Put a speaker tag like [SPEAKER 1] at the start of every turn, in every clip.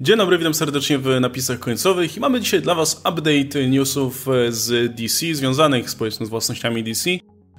[SPEAKER 1] Dzień dobry, witam serdecznie w napisach końcowych i mamy dzisiaj dla Was update newsów z DC, związanych z, powiedzmy, z własnościami DC.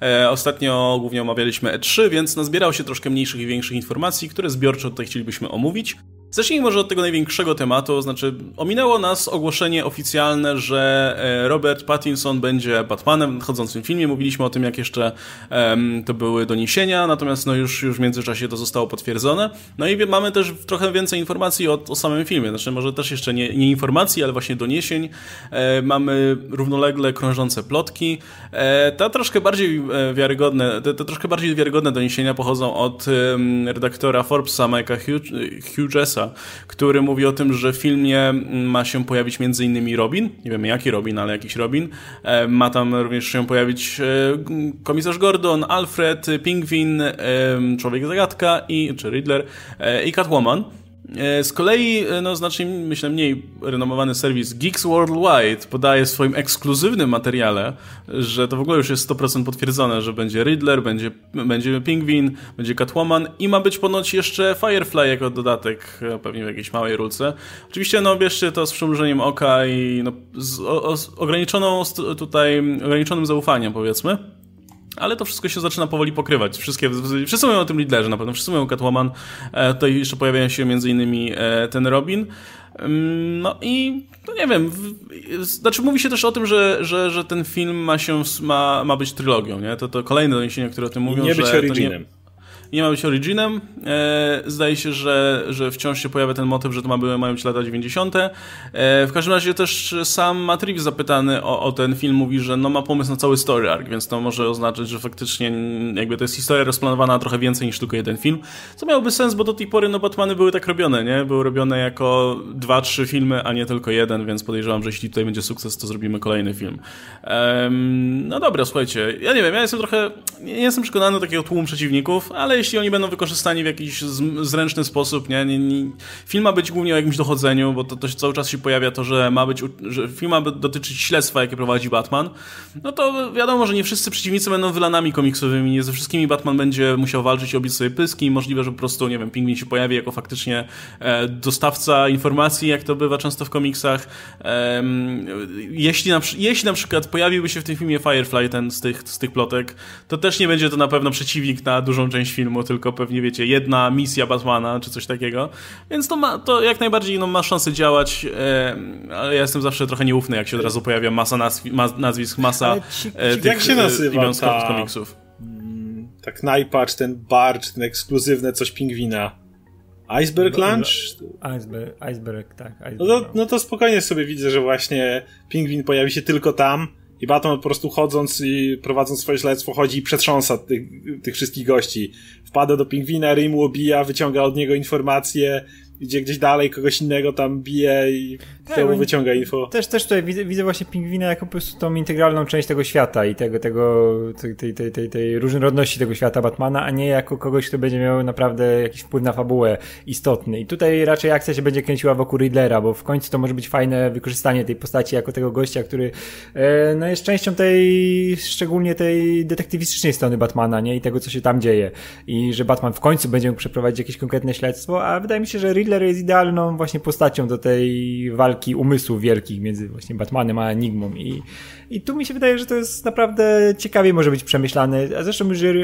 [SPEAKER 1] E, ostatnio głównie omawialiśmy E3, więc nazbierało się troszkę mniejszych i większych informacji, które zbiorczo tutaj chcielibyśmy omówić. Zacznijmy może od tego największego tematu, znaczy ominęło nas ogłoszenie oficjalne, że e, Robert Pattinson będzie Batmanem w nadchodzącym filmie. Mówiliśmy o tym, jak jeszcze um, to były doniesienia, natomiast no już, już w międzyczasie to zostało potwierdzone. No i mamy też trochę więcej informacji o, o samym filmie, znaczy może też jeszcze nie, nie informacji, ale właśnie doniesień. E, mamy równolegle krążące plotki. E, te troszkę bardziej e, wiarygodne, te, te, troszkę bardziej wiarygodne doniesienia pochodzą od redaktora Forbesa Mike'a Hughesa, który mówi o tym, że w filmie ma się pojawić m.in. Robin, nie wiemy jaki Robin, ale jakiś Robin. E, ma tam również się pojawić e, komisarz Gordon, Alfred, Pingwin, e, Człowiek Zagadka i, czy Riddler i Catwoman. E, z kolei, e, no znacznie, myślę, mniej renomowany serwis Geeks Worldwide podaje w swoim ekskluzywnym materiale, że to w ogóle już jest 100% potwierdzone, że będzie Riddler, będzie, będzie Pingwin, będzie Catwoman i ma być ponoć jeszcze Firefly jako dodatek, e, pewnie w jakiejś małej rulce. Oczywiście, no bierzcie to z przymrużeniem oka i no, z, o, z ograniczoną tutaj, ograniczonym zaufaniem, powiedzmy ale to wszystko się zaczyna powoli pokrywać. Wszystkie, wszyscy mówią o tym liderze na pewno, wszyscy mówią o Catwoman, e, tutaj jeszcze pojawiają się między innymi e, ten Robin. Mm, no i no nie wiem, znaczy mówi się też o tym, że, że, że ten film ma się ma, ma być trylogią, nie? To, to kolejne doniesienia, które o tym mówią,
[SPEAKER 2] I nie być originem
[SPEAKER 1] nie ma być originem. E, zdaje się, że, że wciąż się pojawia ten motyw, że to ma, mają być lata 90. E, w każdym razie też sam Matt Reeves zapytany o, o, ten film mówi, że no ma pomysł na cały story arc, więc to może oznaczać, że faktycznie jakby to jest historia rozplanowana na trochę więcej niż tylko jeden film. Co miałoby sens, bo do tej pory no Batmany były tak robione, nie? Były robione jako dwa, trzy filmy, a nie tylko jeden, więc podejrzewam, że jeśli tutaj będzie sukces, to zrobimy kolejny film. no dobra, słuchajcie, ja nie wiem, ja jestem trochę, nie jestem przekonany do takiego tłumu przeciwników, ale jeśli oni będą wykorzystani w jakiś zręczny sposób, nie? nie, nie film ma być głównie o jakimś dochodzeniu, bo to, to cały czas się pojawia to, że ma być, że film ma dotyczyć śledztwa, jakie prowadzi Batman, no to wiadomo, że nie wszyscy przeciwnicy będą wylanami komiksowymi, nie ze wszystkimi Batman będzie musiał walczyć i obić sobie pyski i możliwe, że po prostu, nie wiem, Pingwin się pojawi jako faktycznie e, dostawca informacji, jak to bywa często w komiksach. E, jeśli, na, jeśli na przykład pojawiłby się w tym filmie Firefly, ten z tych, z tych plotek, to też nie będzie to na pewno przeciwnik na dużą część filmu, filmu, tylko pewnie wiecie, jedna misja Batmana czy coś takiego. Więc to, ma, to jak najbardziej no, ma szansę działać, e, ale ja jestem zawsze trochę nieufny, jak się od razu pojawia masa nazwi nazwisk, masa
[SPEAKER 2] ci, e, tych jak się nazywa
[SPEAKER 1] ta... komiksów.
[SPEAKER 2] Mm, tak najpacz, ten barge, ten ekskluzywne coś pingwina. Iceberg Lunch?
[SPEAKER 3] Iceberg, iceberg tak. Iceberg.
[SPEAKER 2] No, to, no to spokojnie sobie widzę, że właśnie pingwin pojawi się tylko tam i Batman po prostu chodząc i prowadząc swoje śledztwo chodzi i przetrząsa tych, tych wszystkich gości. Wpada do pingwina, rymu obija, wyciąga od niego informacje, idzie gdzieś dalej, kogoś innego tam bije i tak, temu wyciąga info.
[SPEAKER 3] Też, też tutaj widzę, widzę właśnie pingwina jako po prostu tą integralną część tego świata i tego, tego, tej, tej, tej, tej różnorodności tego świata Batmana, a nie jako kogoś, kto będzie miał naprawdę jakiś wpływ na fabułę istotny. I tutaj raczej akcja się będzie kręciła wokół Riddlera, bo w końcu to może być fajne wykorzystanie tej postaci jako tego gościa, który e, no jest częścią tej, szczególnie tej detektywistycznej strony Batmana, nie? I tego, co się tam dzieje. I że Batman w końcu będzie mógł przeprowadzić jakieś konkretne śledztwo, a wydaje mi się, że Riddler Riddler jest idealną właśnie postacią do tej walki umysłów wielkich między właśnie Batmanem a Enigmą i, i tu mi się wydaje, że to jest naprawdę ciekawie może być przemyślany. A zresztą już e,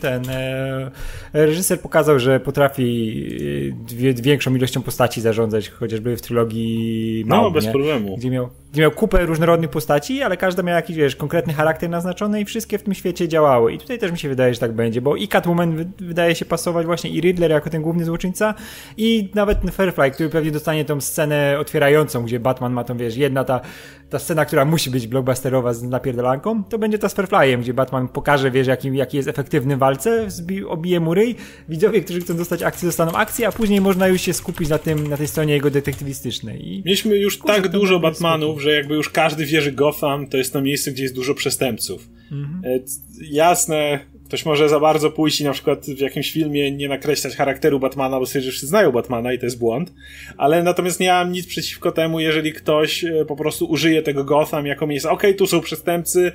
[SPEAKER 3] ten e, reżyser pokazał, że potrafi e, dwie, większą ilością postaci zarządzać, chociażby w trylogii
[SPEAKER 2] No, bez nie? problemu.
[SPEAKER 3] Gdzie miał, gdzie miał kupę różnorodnych postaci, ale każda miała jakiś, wiesz, konkretny charakter naznaczony i wszystkie w tym świecie działały. I tutaj też mi się wydaje, że tak będzie, bo i Catwoman wydaje się pasować właśnie i Riddler jako ten główny złoczyńca i nawet ten Firefly, który pewnie dostanie tą scenę otwierającą, gdzie Batman ma tą, wiesz, jedna ta, ta scena, która musi być blockbusterowa z napierdalanką, to będzie ta z Fireflyem, gdzie Batman pokaże, wiesz, jaki, jaki jest efektywny w walce, zbi, obije mu ryj, widzowie, którzy chcą dostać akcję, dostaną akcję, a później można już się skupić na tym, na tej stronie jego detektywistycznej. I
[SPEAKER 2] Mieliśmy już kurczę, tak dużo Batmanów, że jakby już każdy wie, że Gotham to jest to miejsce, gdzie jest dużo przestępców. Mhm. E, jasne, Ktoś może za bardzo pójść i na przykład w jakimś filmie nie nakreślać charakteru Batmana, bo stwierdzi, że wszyscy znają Batmana i to jest błąd. Ale natomiast nie mam nic przeciwko temu, jeżeli ktoś e, po prostu użyje tego Gotham jako miejsce. Okej, okay, tu są przestępcy.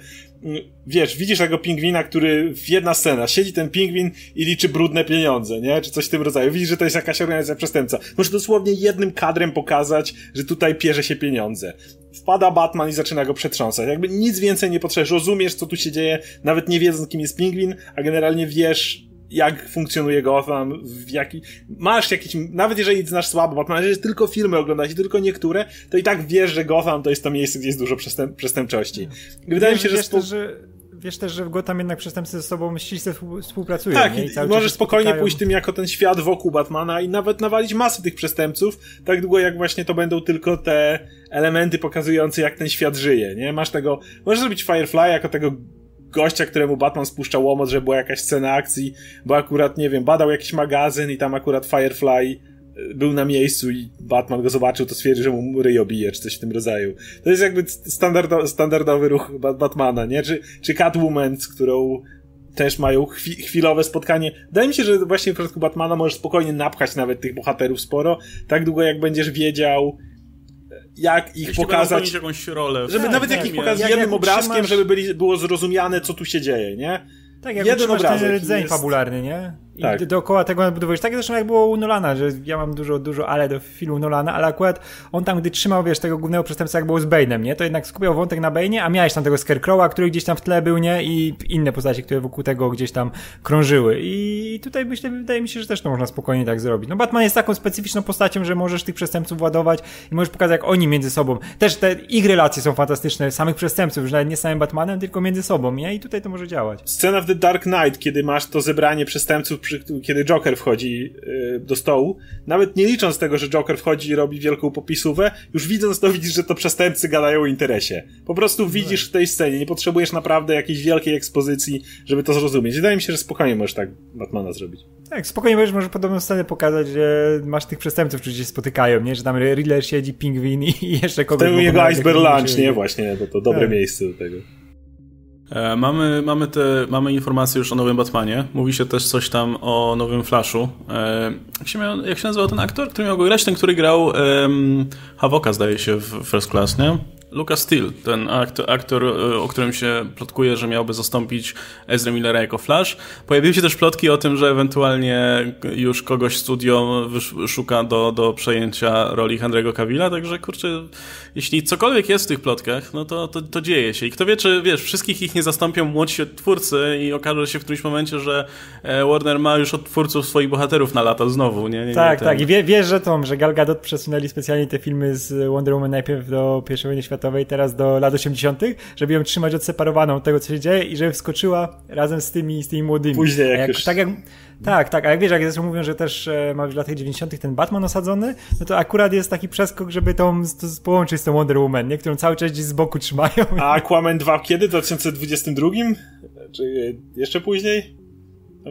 [SPEAKER 2] Wiesz, widzisz tego pingwina, który w jedna scena, siedzi ten pingwin i liczy brudne pieniądze, nie? Czy coś w tym rodzaju. Widzisz, że to jest jakaś organizacja przestępca. Możesz dosłownie jednym kadrem pokazać, że tutaj pierze się pieniądze wpada Batman i zaczyna go przetrząsać. Jakby nic więcej nie potrzebujesz. Rozumiesz, co tu się dzieje, nawet nie wiedząc, kim jest pingwin, a generalnie wiesz, jak funkcjonuje Gotham, w jaki, masz jakiś, nawet jeżeli znasz słabo Batman, jeżeli tylko filmy oglądasz i tylko niektóre, to i tak wiesz, że Gotham to jest to miejsce, gdzie jest dużo przestęp przestępczości.
[SPEAKER 3] Wydaje mi się, że... Spo... że wiesz też, że w Gotham jednak przestępcy ze sobą ściśle współpracują.
[SPEAKER 2] Tak, nie? i, i możesz spokojnie spotykają. pójść tym jako ten świat wokół Batmana i nawet nawalić masę tych przestępców, tak długo jak właśnie to będą tylko te elementy pokazujące, jak ten świat żyje, nie? Masz tego, możesz zrobić Firefly jako tego gościa, któremu Batman spuszczał łomot, że była jakaś scena akcji, bo akurat, nie wiem, badał jakiś magazyn i tam akurat Firefly był na miejscu i Batman go zobaczył, to stwierdził, że mu ryj obije, czy coś w tym rodzaju. To jest jakby standardo, standardowy ruch Batmana, nie? Czy, czy Catwoman, z którą też mają chwi chwilowe spotkanie. Wydaje mi się, że właśnie w przypadku Batmana możesz spokojnie napchać nawet tych bohaterów sporo, tak długo jak będziesz wiedział, jak ich Jeśli pokazać.
[SPEAKER 1] jakąś rolę.
[SPEAKER 2] Żeby tak, nawet jak ich pokazać jednym jak obrazkiem, trzymasz... żeby byli, było zrozumiane, co tu się dzieje, nie?
[SPEAKER 3] Tak, jak jeden obrazek ten rdzeń jest... fabularny, nie? I tak. dookoła tego nadbudowujesz. Tak zresztą jak było u Nolana, że ja mam dużo, dużo ale do filmu Nolana, ale akurat on tam, gdy trzymał, wiesz, tego głównego przestępstwa, jak było z Bane'em, nie? To jednak skupiał wątek na Bane'ie, a miałeś tam tego Scarecrowa, który gdzieś tam w tle był, nie? I inne postacie, które wokół tego gdzieś tam krążyły. I tutaj myślę, wydaje mi się, że też to można spokojnie tak zrobić. No Batman jest taką specyficzną postacią, że możesz tych przestępców ładować i możesz pokazać, jak oni między sobą. Też te ich relacje są fantastyczne, samych przestępców, już nawet nie samym Batmanem, tylko między sobą, nie? I tutaj to może działać.
[SPEAKER 2] Scena w The Dark Knight, kiedy masz to zebranie przestępców, kiedy Joker wchodzi y, do stołu, nawet nie licząc tego, że Joker wchodzi i robi wielką popisówę, już widząc to widzisz, że to przestępcy gadają o interesie. Po prostu widzisz w tej scenie, nie potrzebujesz naprawdę jakiejś wielkiej ekspozycji, żeby to zrozumieć. Wydaje mi się, że spokojnie możesz tak Batmana zrobić.
[SPEAKER 3] Tak, spokojnie możesz może podobną scenę pokazać, że masz tych przestępców, którzy się spotykają, nie? Że tam Riddler siedzi, Pingwin i jeszcze kogoś...
[SPEAKER 2] Ten jego Iceberg Lunch, nie? Właśnie, bo to dobre tak. miejsce do tego.
[SPEAKER 1] E, mamy, mamy, te, mamy informacje już o nowym Batmanie. Mówi się też coś tam o nowym Flashu. E, jak, się miał, jak się nazywał ten aktor, który miał go grać? Ten, który grał um, Havoka, zdaje się, w First Class, nie? Lucas Steele, ten aktor, aktor, o którym się plotkuje, że miałby zastąpić Ezra Millera jako Flash. Pojawiły się też plotki o tym, że ewentualnie już kogoś studio szuka do, do przejęcia roli Henry'ego Cavilla, także kurczę, jeśli cokolwiek jest w tych plotkach, no to, to, to, dzieje się. I kto wie, czy wiesz, wszystkich ich nie zastąpią młodsi twórcy i okaże się w którymś momencie, że e, Warner ma już od twórców swoich bohaterów na lata znowu, nie? nie
[SPEAKER 3] tak, nie, tak. I wie, wiesz, że to, że Gal Gadot przesunęli specjalnie te filmy z Wonder Woman najpierw do pierwszej wojny światowej światowej teraz do lat 80., żeby ją trzymać odseparowaną od tego, co się dzieje i żeby wskoczyła razem z tymi, z tymi młodymi.
[SPEAKER 2] Później jak, jak już...
[SPEAKER 3] Tak jak, tak, tak, a jak wiesz, jak zresztą mówią, że też e, ma w latach 90. ten Batman osadzony, no to akurat jest taki przeskok, żeby tą to połączyć z tą Wonder Woman, nie? którą cały czas gdzieś z boku trzymają.
[SPEAKER 2] A Aquaman 2 kiedy? W 2022? Czy jeszcze później?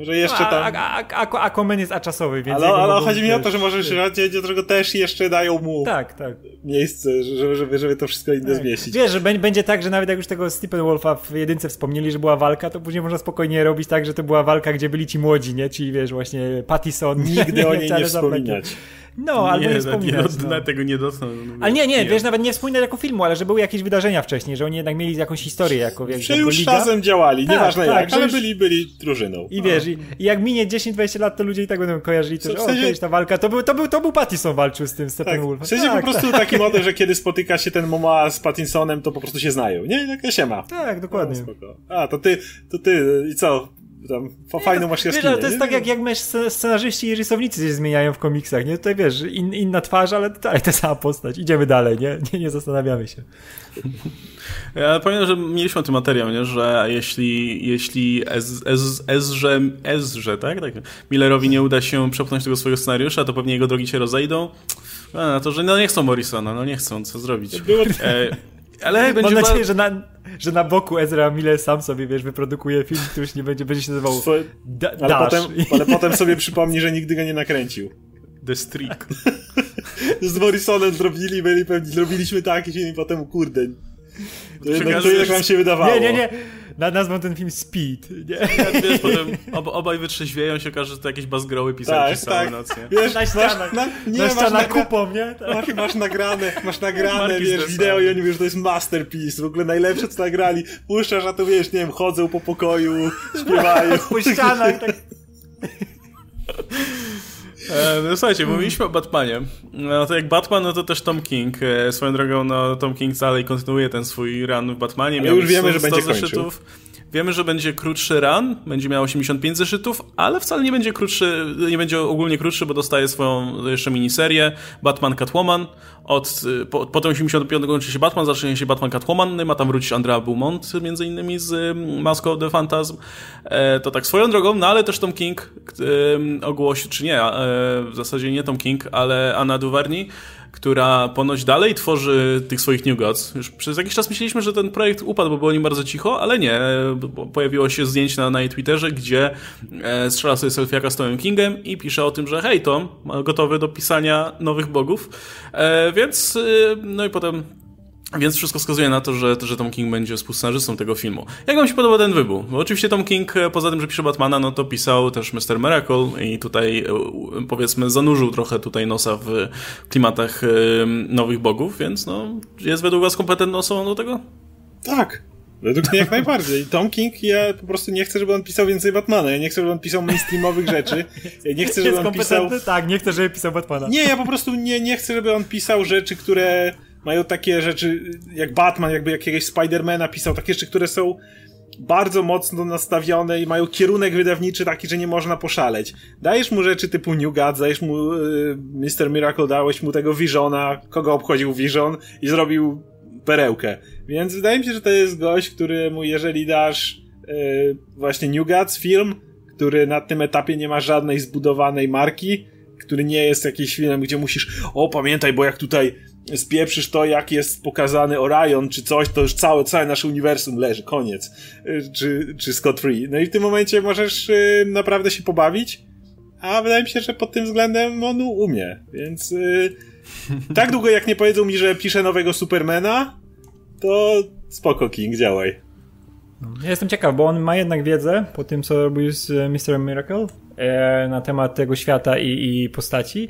[SPEAKER 2] Że jeszcze tam...
[SPEAKER 3] A, a, Aquaman jest aczasowy, więc...
[SPEAKER 2] Ale, ale chodzi mi o to, że może się do którego też jeszcze dają mu
[SPEAKER 3] tak, tak.
[SPEAKER 2] miejsce, żeby, żeby, żeby to wszystko inne tak. zmieścić.
[SPEAKER 3] Wiesz, że będzie tak, że nawet jak już tego Wolfa w jedynce wspomnieli, że była walka, to później można spokojnie robić tak, że to była walka, gdzie byli ci młodzi, nie? Czyli wiesz, właśnie Pattison.
[SPEAKER 2] Nigdy o niej nie wspominać.
[SPEAKER 3] No, albo nie, nie wspominać.
[SPEAKER 1] Nie, no. tego nie dotknął.
[SPEAKER 3] Ale nie, nie, wiesz, nawet nie wspominać jako filmu, ale że były jakieś wydarzenia wcześniej, że oni jednak mieli jakąś historię jako, wiesz,
[SPEAKER 2] że już liga. razem działali, tak, nieważne tak, jak, ale już... byli, byli drużyną.
[SPEAKER 3] I wiesz, i, i, jak minie 10-20 lat, to ludzie i tak będą kojarzyli, to, że w sensie... o, ta walka, to był, to był, to był Pattinson walczył z tym Steppenwolfem.
[SPEAKER 2] Tak. W sensie tak, po prostu tak. taki model, że kiedy spotyka się ten Momoa z Pattinsonem, to po prostu się znają, nie? Taka się ma.
[SPEAKER 3] Tak, dokładnie.
[SPEAKER 2] No, A, to ty, to ty, i co? Tam fajną masz jaskinię. Wiesz,
[SPEAKER 3] to jest tak jak, jak masz scenarzyści i rysownicy się zmieniają w komiksach, nie? Tutaj wiesz, in, inna twarz, ale dalej ta sama postać. Idziemy dalej, nie? Nie, nie zastanawiamy się.
[SPEAKER 1] Ja pamiętam, że mieliśmy o tym materiał, nie? że jeśli, jeśli Ez, Ez, Ezrze, Ezrze, tak? tak? Millerowi nie uda się przepchnąć tego swojego scenariusza, to pewnie jego drogi się rozejdą. A, to, że no nie chcą Morrisona, no nie chcą, co zrobić. Było... E, ale
[SPEAKER 3] będzie Mam nadzieję, że na, że na boku Ezra Miller sam sobie, wiesz, wyprodukuje film, który nie będzie, będzie się nazywał da,
[SPEAKER 2] ale, potem, ale potem sobie przypomni, że nigdy go nie nakręcił.
[SPEAKER 1] The Streak.
[SPEAKER 2] Z Morrisonem zrobili, byli pewni, zrobiliśmy taki film i potem, kurde, To jednak, to jednak nam się wydawało.
[SPEAKER 3] Nie, nie, nie. Na nazwą ten film Speed. Nie?
[SPEAKER 1] Ja, wiesz, potem ob, obaj wytrzeźwieją się okaże, że to jakieś bazgroły pisali
[SPEAKER 2] Tak,
[SPEAKER 1] przez całą
[SPEAKER 2] tak.
[SPEAKER 1] noc, nie?
[SPEAKER 2] Wiesz,
[SPEAKER 3] Na ścianach.
[SPEAKER 2] na, nie,
[SPEAKER 3] Na
[SPEAKER 2] nagra,
[SPEAKER 3] kupą, nie? Tak.
[SPEAKER 2] masz, masz nagrane, masz nagrane,
[SPEAKER 1] Marki
[SPEAKER 2] wiesz, wideo i oni mówią, że to jest masterpiece, w ogóle najlepsze co nagrali. Puszczasz, a to wiesz, nie wiem, chodzą po pokoju, śpiewają.
[SPEAKER 3] Po ścianach. Tak.
[SPEAKER 1] E, no, słuchajcie, mówiliśmy o Batmanie. No to jak Batman, no to też Tom King. E, swoją drogą, no Tom King dalej kontynuuje ten swój run w Batmanie. Miał
[SPEAKER 2] już wiemy,
[SPEAKER 1] 100
[SPEAKER 2] że będzie
[SPEAKER 1] zeszytów. Wiemy, że będzie krótszy run, będzie miał 85 zeszytów, ale wcale nie będzie krótszy, nie będzie ogólnie krótszy, bo dostaje swoją jeszcze miniserię Batman Catwoman. Od, y, po, potem 85 kończy się Batman, zacznie się Batman Catwoman, ma tam wrócić Andrea Beaumont, między innymi z Mask of the Phantasm. E, to tak swoją drogą, no ale też Tom King y, ogłosił, czy nie, e, w zasadzie nie Tom King, ale Anna Duvernay, która ponoć dalej tworzy tych swoich New Gods. Już przez jakiś czas myśleliśmy, że ten projekt upadł, bo było nim bardzo cicho, ale nie. Pojawiło się zdjęcie na, na jej Twitterze, gdzie e, strzela sobie selfiaka z Tomem Kingem i pisze o tym, że hej Tom, gotowy do pisania nowych bogów. E, więc, e, no i potem więc wszystko wskazuje na to, że, że Tom King będzie współscenarzystą tego filmu. Jak wam się podoba ten wybór? Bo oczywiście Tom King, e, poza tym, że pisze Batmana, no to pisał też Mr. Miracle i tutaj, e, powiedzmy, zanurzył trochę tutaj nosa w klimatach e, nowych bogów, więc no, jest według was kompetentną osobą do tego?
[SPEAKER 2] Tak. Według mnie jak najbardziej. Tom King, ja po prostu nie chcę, żeby on pisał więcej Batmana. Ja nie chcę, żeby on pisał mainstreamowych rzeczy. Ja nie chcę, żeby
[SPEAKER 3] Jest
[SPEAKER 2] on pisał...
[SPEAKER 3] kompetentny? Tak, nie chcę, żeby pisał Batmana.
[SPEAKER 2] Nie, ja po prostu nie, nie chcę, żeby on pisał rzeczy, które mają takie rzeczy, jak Batman, jakby jakiegoś Spidermana pisał, takie rzeczy, które są bardzo mocno nastawione i mają kierunek wydawniczy taki, że nie można poszaleć. Dajesz mu rzeczy typu New Gods, dajesz mu y, Mr. Miracle, dałeś mu tego Visiona, kogo obchodził Vision i zrobił perełkę. Więc wydaje mi się, że to jest gość, któremu jeżeli dasz y, właśnie New Gods film, który na tym etapie nie ma żadnej zbudowanej marki, który nie jest jakiś filmem, gdzie musisz, o pamiętaj, bo jak tutaj spieprzysz to, jak jest pokazany Orion, czy coś, to już całe, całe nasze uniwersum leży, koniec. Y, Czy, czy Scott Free. No i w tym momencie możesz y, naprawdę się pobawić, a wydaje mi się, że pod tym względem on umie, więc y, tak długo jak nie powiedzą mi, że pisze nowego Supermana, to spoko King, działaj.
[SPEAKER 3] Ja jestem ciekaw, bo on ma jednak wiedzę po tym, co robił z e, Mr. Miracle e, na temat tego świata i, i postaci.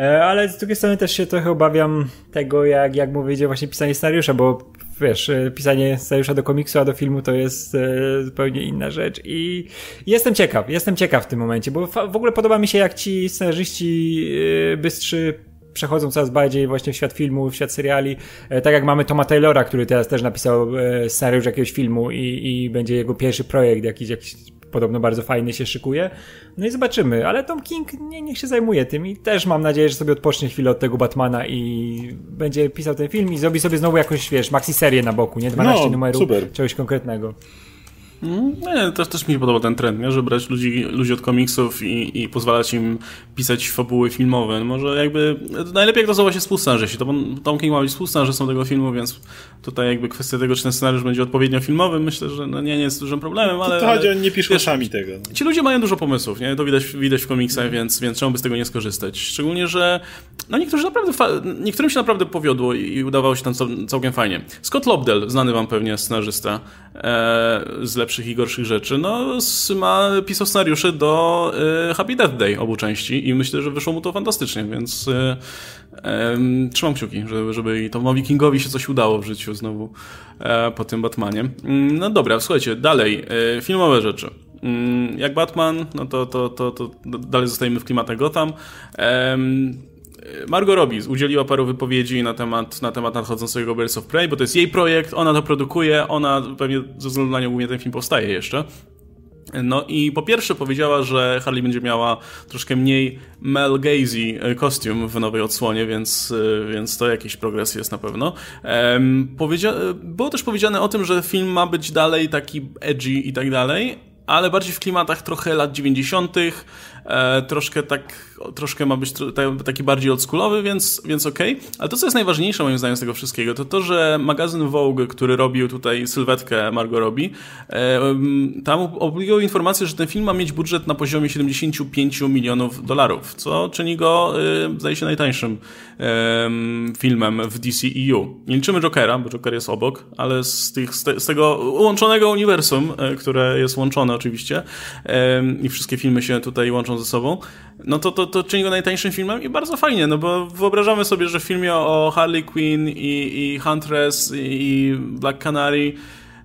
[SPEAKER 3] E, ale z drugiej strony też się trochę obawiam tego, jak, jak mu wyjdzie właśnie pisanie scenariusza, bo wiesz, e, pisanie scenariusza do komiksu, a do filmu to jest e, zupełnie inna rzecz i jestem ciekaw, jestem ciekaw w tym momencie, bo w ogóle podoba mi się, jak ci scenarzyści bystrzy przechodzą coraz bardziej właśnie w świat filmu, w świat seriali. Tak jak mamy Toma Taylora, który teraz też napisał scenariusz jakiegoś filmu i, i będzie jego pierwszy projekt jakiś, jakiś podobno bardzo fajny się szykuje. No i zobaczymy, ale Tom King nie, niech się zajmuje tym i też mam nadzieję, że sobie odpocznie chwilę od tego Batmana i będzie pisał ten film i zrobi sobie znowu jakąś, wiesz, maxi serię na boku, nie? 12
[SPEAKER 2] No,
[SPEAKER 3] numerów,
[SPEAKER 2] super.
[SPEAKER 3] czegoś konkretnego.
[SPEAKER 1] Nie, też, też mi się podoba ten trend, nie? że brać ludzi, ludzi od komiksów i, i pozwalać im pisać fabuły filmowe. No Może jakby najlepiej jak to są właśnie współscenarzyści. To Tom King ma być współscenarzystą tego filmu, więc tutaj jakby kwestia tego, czy ten scenariusz będzie odpowiednio filmowy, myślę, że no nie, nie jest dużym problemem, ale...
[SPEAKER 2] To chodzi, oni nie piszą
[SPEAKER 1] wiesz,
[SPEAKER 2] sami tego.
[SPEAKER 1] Ci ludzie mają dużo pomysłów, nie? To widać, widać w komiksach, więc, więc czemu by z tego nie skorzystać? Szczególnie, że no niektórzy naprawdę, niektórym się naprawdę powiodło i, i udawało się tam cał, całkiem fajnie. Scott Lobdell, znany wam pewnie scenarzysta e, z lepszych i gorszych rzeczy, no ma, pisał scenariusze do e, Happy Death Day obu części i myślę, że wyszło mu to fantastycznie, więc em, trzymam kciuki, żeby, żeby i Tomowi Kingowi się coś udało w życiu znowu e, po tym Batmanie. Mm, No dobra, słuchajcie, dalej, e, filmowe rzeczy. Mm, Jak Batman, no to, to, to, to dalej zostajemy w klimatach Gotham. Margot Robbie udzieliła paru wypowiedzi na temat, na temat nadchodzącego Birds of Prey, bo to jest jej projekt, ona to produkuje, ona pewnie ze względu na nią głównie ten film powstaje jeszcze. No i po pierwsze powiedziała, że Harley będzie miała troszkę mniej Mel Gazy e, kostium w nowej odsłonie, więc, e, więc to jakiś progres jest na pewno. Było też powiedziane o tym, że film ma być dalej taki edgy i tak dalej, ale bardziej w klimatach trochę lat 90., e, troszkę tak, troszkę ma być taki bardziej oldschoolowy, więc, więc okej. Okay. Ale to, co jest najważniejsze moim zdaniem z tego wszystkiego, to to, że magazyn Vogue, który robił tutaj sylwetkę Margot Robbie, e, tam opublikował informację, że ten film ma mieć budżet na poziomie 75 milionów dolarów, co czyni go, e, zdaje się, najtańszym filmem w DCEU. Nie liczymy Jokera, bo Joker jest obok, ale z, tych, z, te, z tego łączonego uniwersum, e, które jest łączone oczywiście i wszystkie filmy się tutaj łączą ze sobą, no to, to, to czyni go najtańszym filmem i bardzo fajnie, no bo wyobrażamy sobie, że w filmie o Harley Quinn i, i Huntress i Black Canary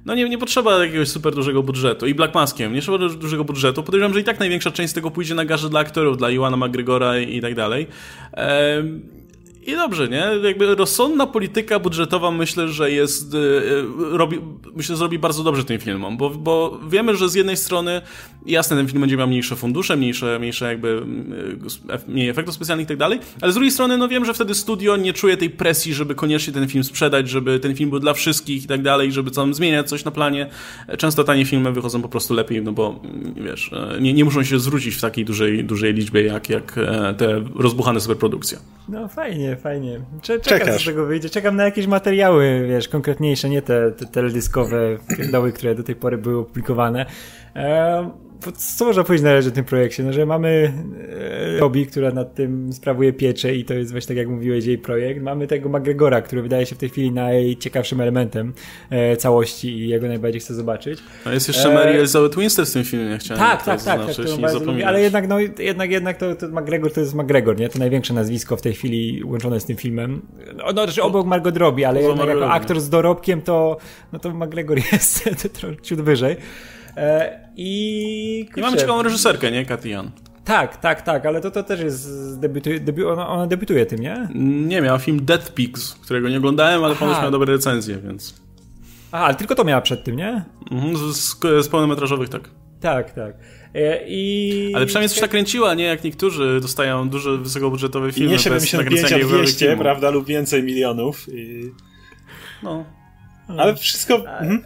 [SPEAKER 1] no nie, nie potrzeba jakiegoś super dużego budżetu. I Black Maskiem, nie trzeba dużego budżetu. Podejrzewam, że i tak największa część z tego pójdzie na garze dla aktorów, dla Iwana McGregora i, tak dalej. Ehm, i dobrze, nie? Jakby rozsądna polityka budżetowa myślę, że jest, yy, robi, myślę, zrobi bardzo dobrze tym filmom, bo, bo wiemy, że z jednej strony, jasne, ten film będzie miał mniejsze fundusze, mniejsze, mniejsze jakby, yy, mniej efektów specjalnych i tak dalej, ale z drugiej strony, no wiem, że wtedy studio nie czuje tej presji, żeby koniecznie ten film sprzedać, żeby ten film był dla wszystkich i tak dalej, żeby tam zmieniać coś na planie. Często tanie filmy wychodzą po prostu lepiej, no bo, wiesz, nie, nie muszą się zwrócić w takiej dużej, dużej liczbie, jak, jak te rozbuchane superprodukcje.
[SPEAKER 3] No fajnie, fajnie. Czekam, Czekasz. co z tego wyjdzie. Czekam na jakieś materiały, wiesz, konkretniejsze, nie te, te teledyskowe pierdoły, które do tej pory były opublikowane. Co można powiedzieć na razie o tym projekcie? No, że mamy e, Robi, która nad tym sprawuje pieczę i to jest właśnie tak jak mówiłeś jej projekt. Mamy tego McGregora, który wydaje się w tej chwili najciekawszym elementem e, całości i jego najbardziej chcę zobaczyć.
[SPEAKER 1] A jest jeszcze Mary e... Elizabeth Winstead w tym filmie, nie chciałem
[SPEAKER 3] Tak, tak, tak, tak, lubię, ale jednak, no, jednak, jednak to, to McGregor to jest McGregor, nie? To największe nazwisko w tej chwili łączone z tym filmem. No, no znaczy obok Margot Robbie, ale jednak jako aktor z dorobkiem to, no to McGregor jest ciut wyżej.
[SPEAKER 1] E, I, I mamy ciekawą reżyserkę, nie? Katian.
[SPEAKER 3] Tak, tak, tak, ale to, to też jest debiutuje, debiu, ona, ona debiutuje tym, nie?
[SPEAKER 1] Nie, miała film Death Pigs, którego nie oglądałem, ale ponoć miał dobre recenzje, więc...
[SPEAKER 3] Aha, ale tylko to miała przed tym, nie?
[SPEAKER 1] Mhm, z, z, z pełnometrażowych, tak.
[SPEAKER 3] Tak, tak. E, I...
[SPEAKER 1] Ale przynajmniej coś nakręciła, nie jak niektórzy dostają duże, wysokobudżetowe filmy. I
[SPEAKER 2] nie 75, a 200, prawda, lub więcej milionów. I...
[SPEAKER 1] No.
[SPEAKER 2] Ale wszystko... Mhm.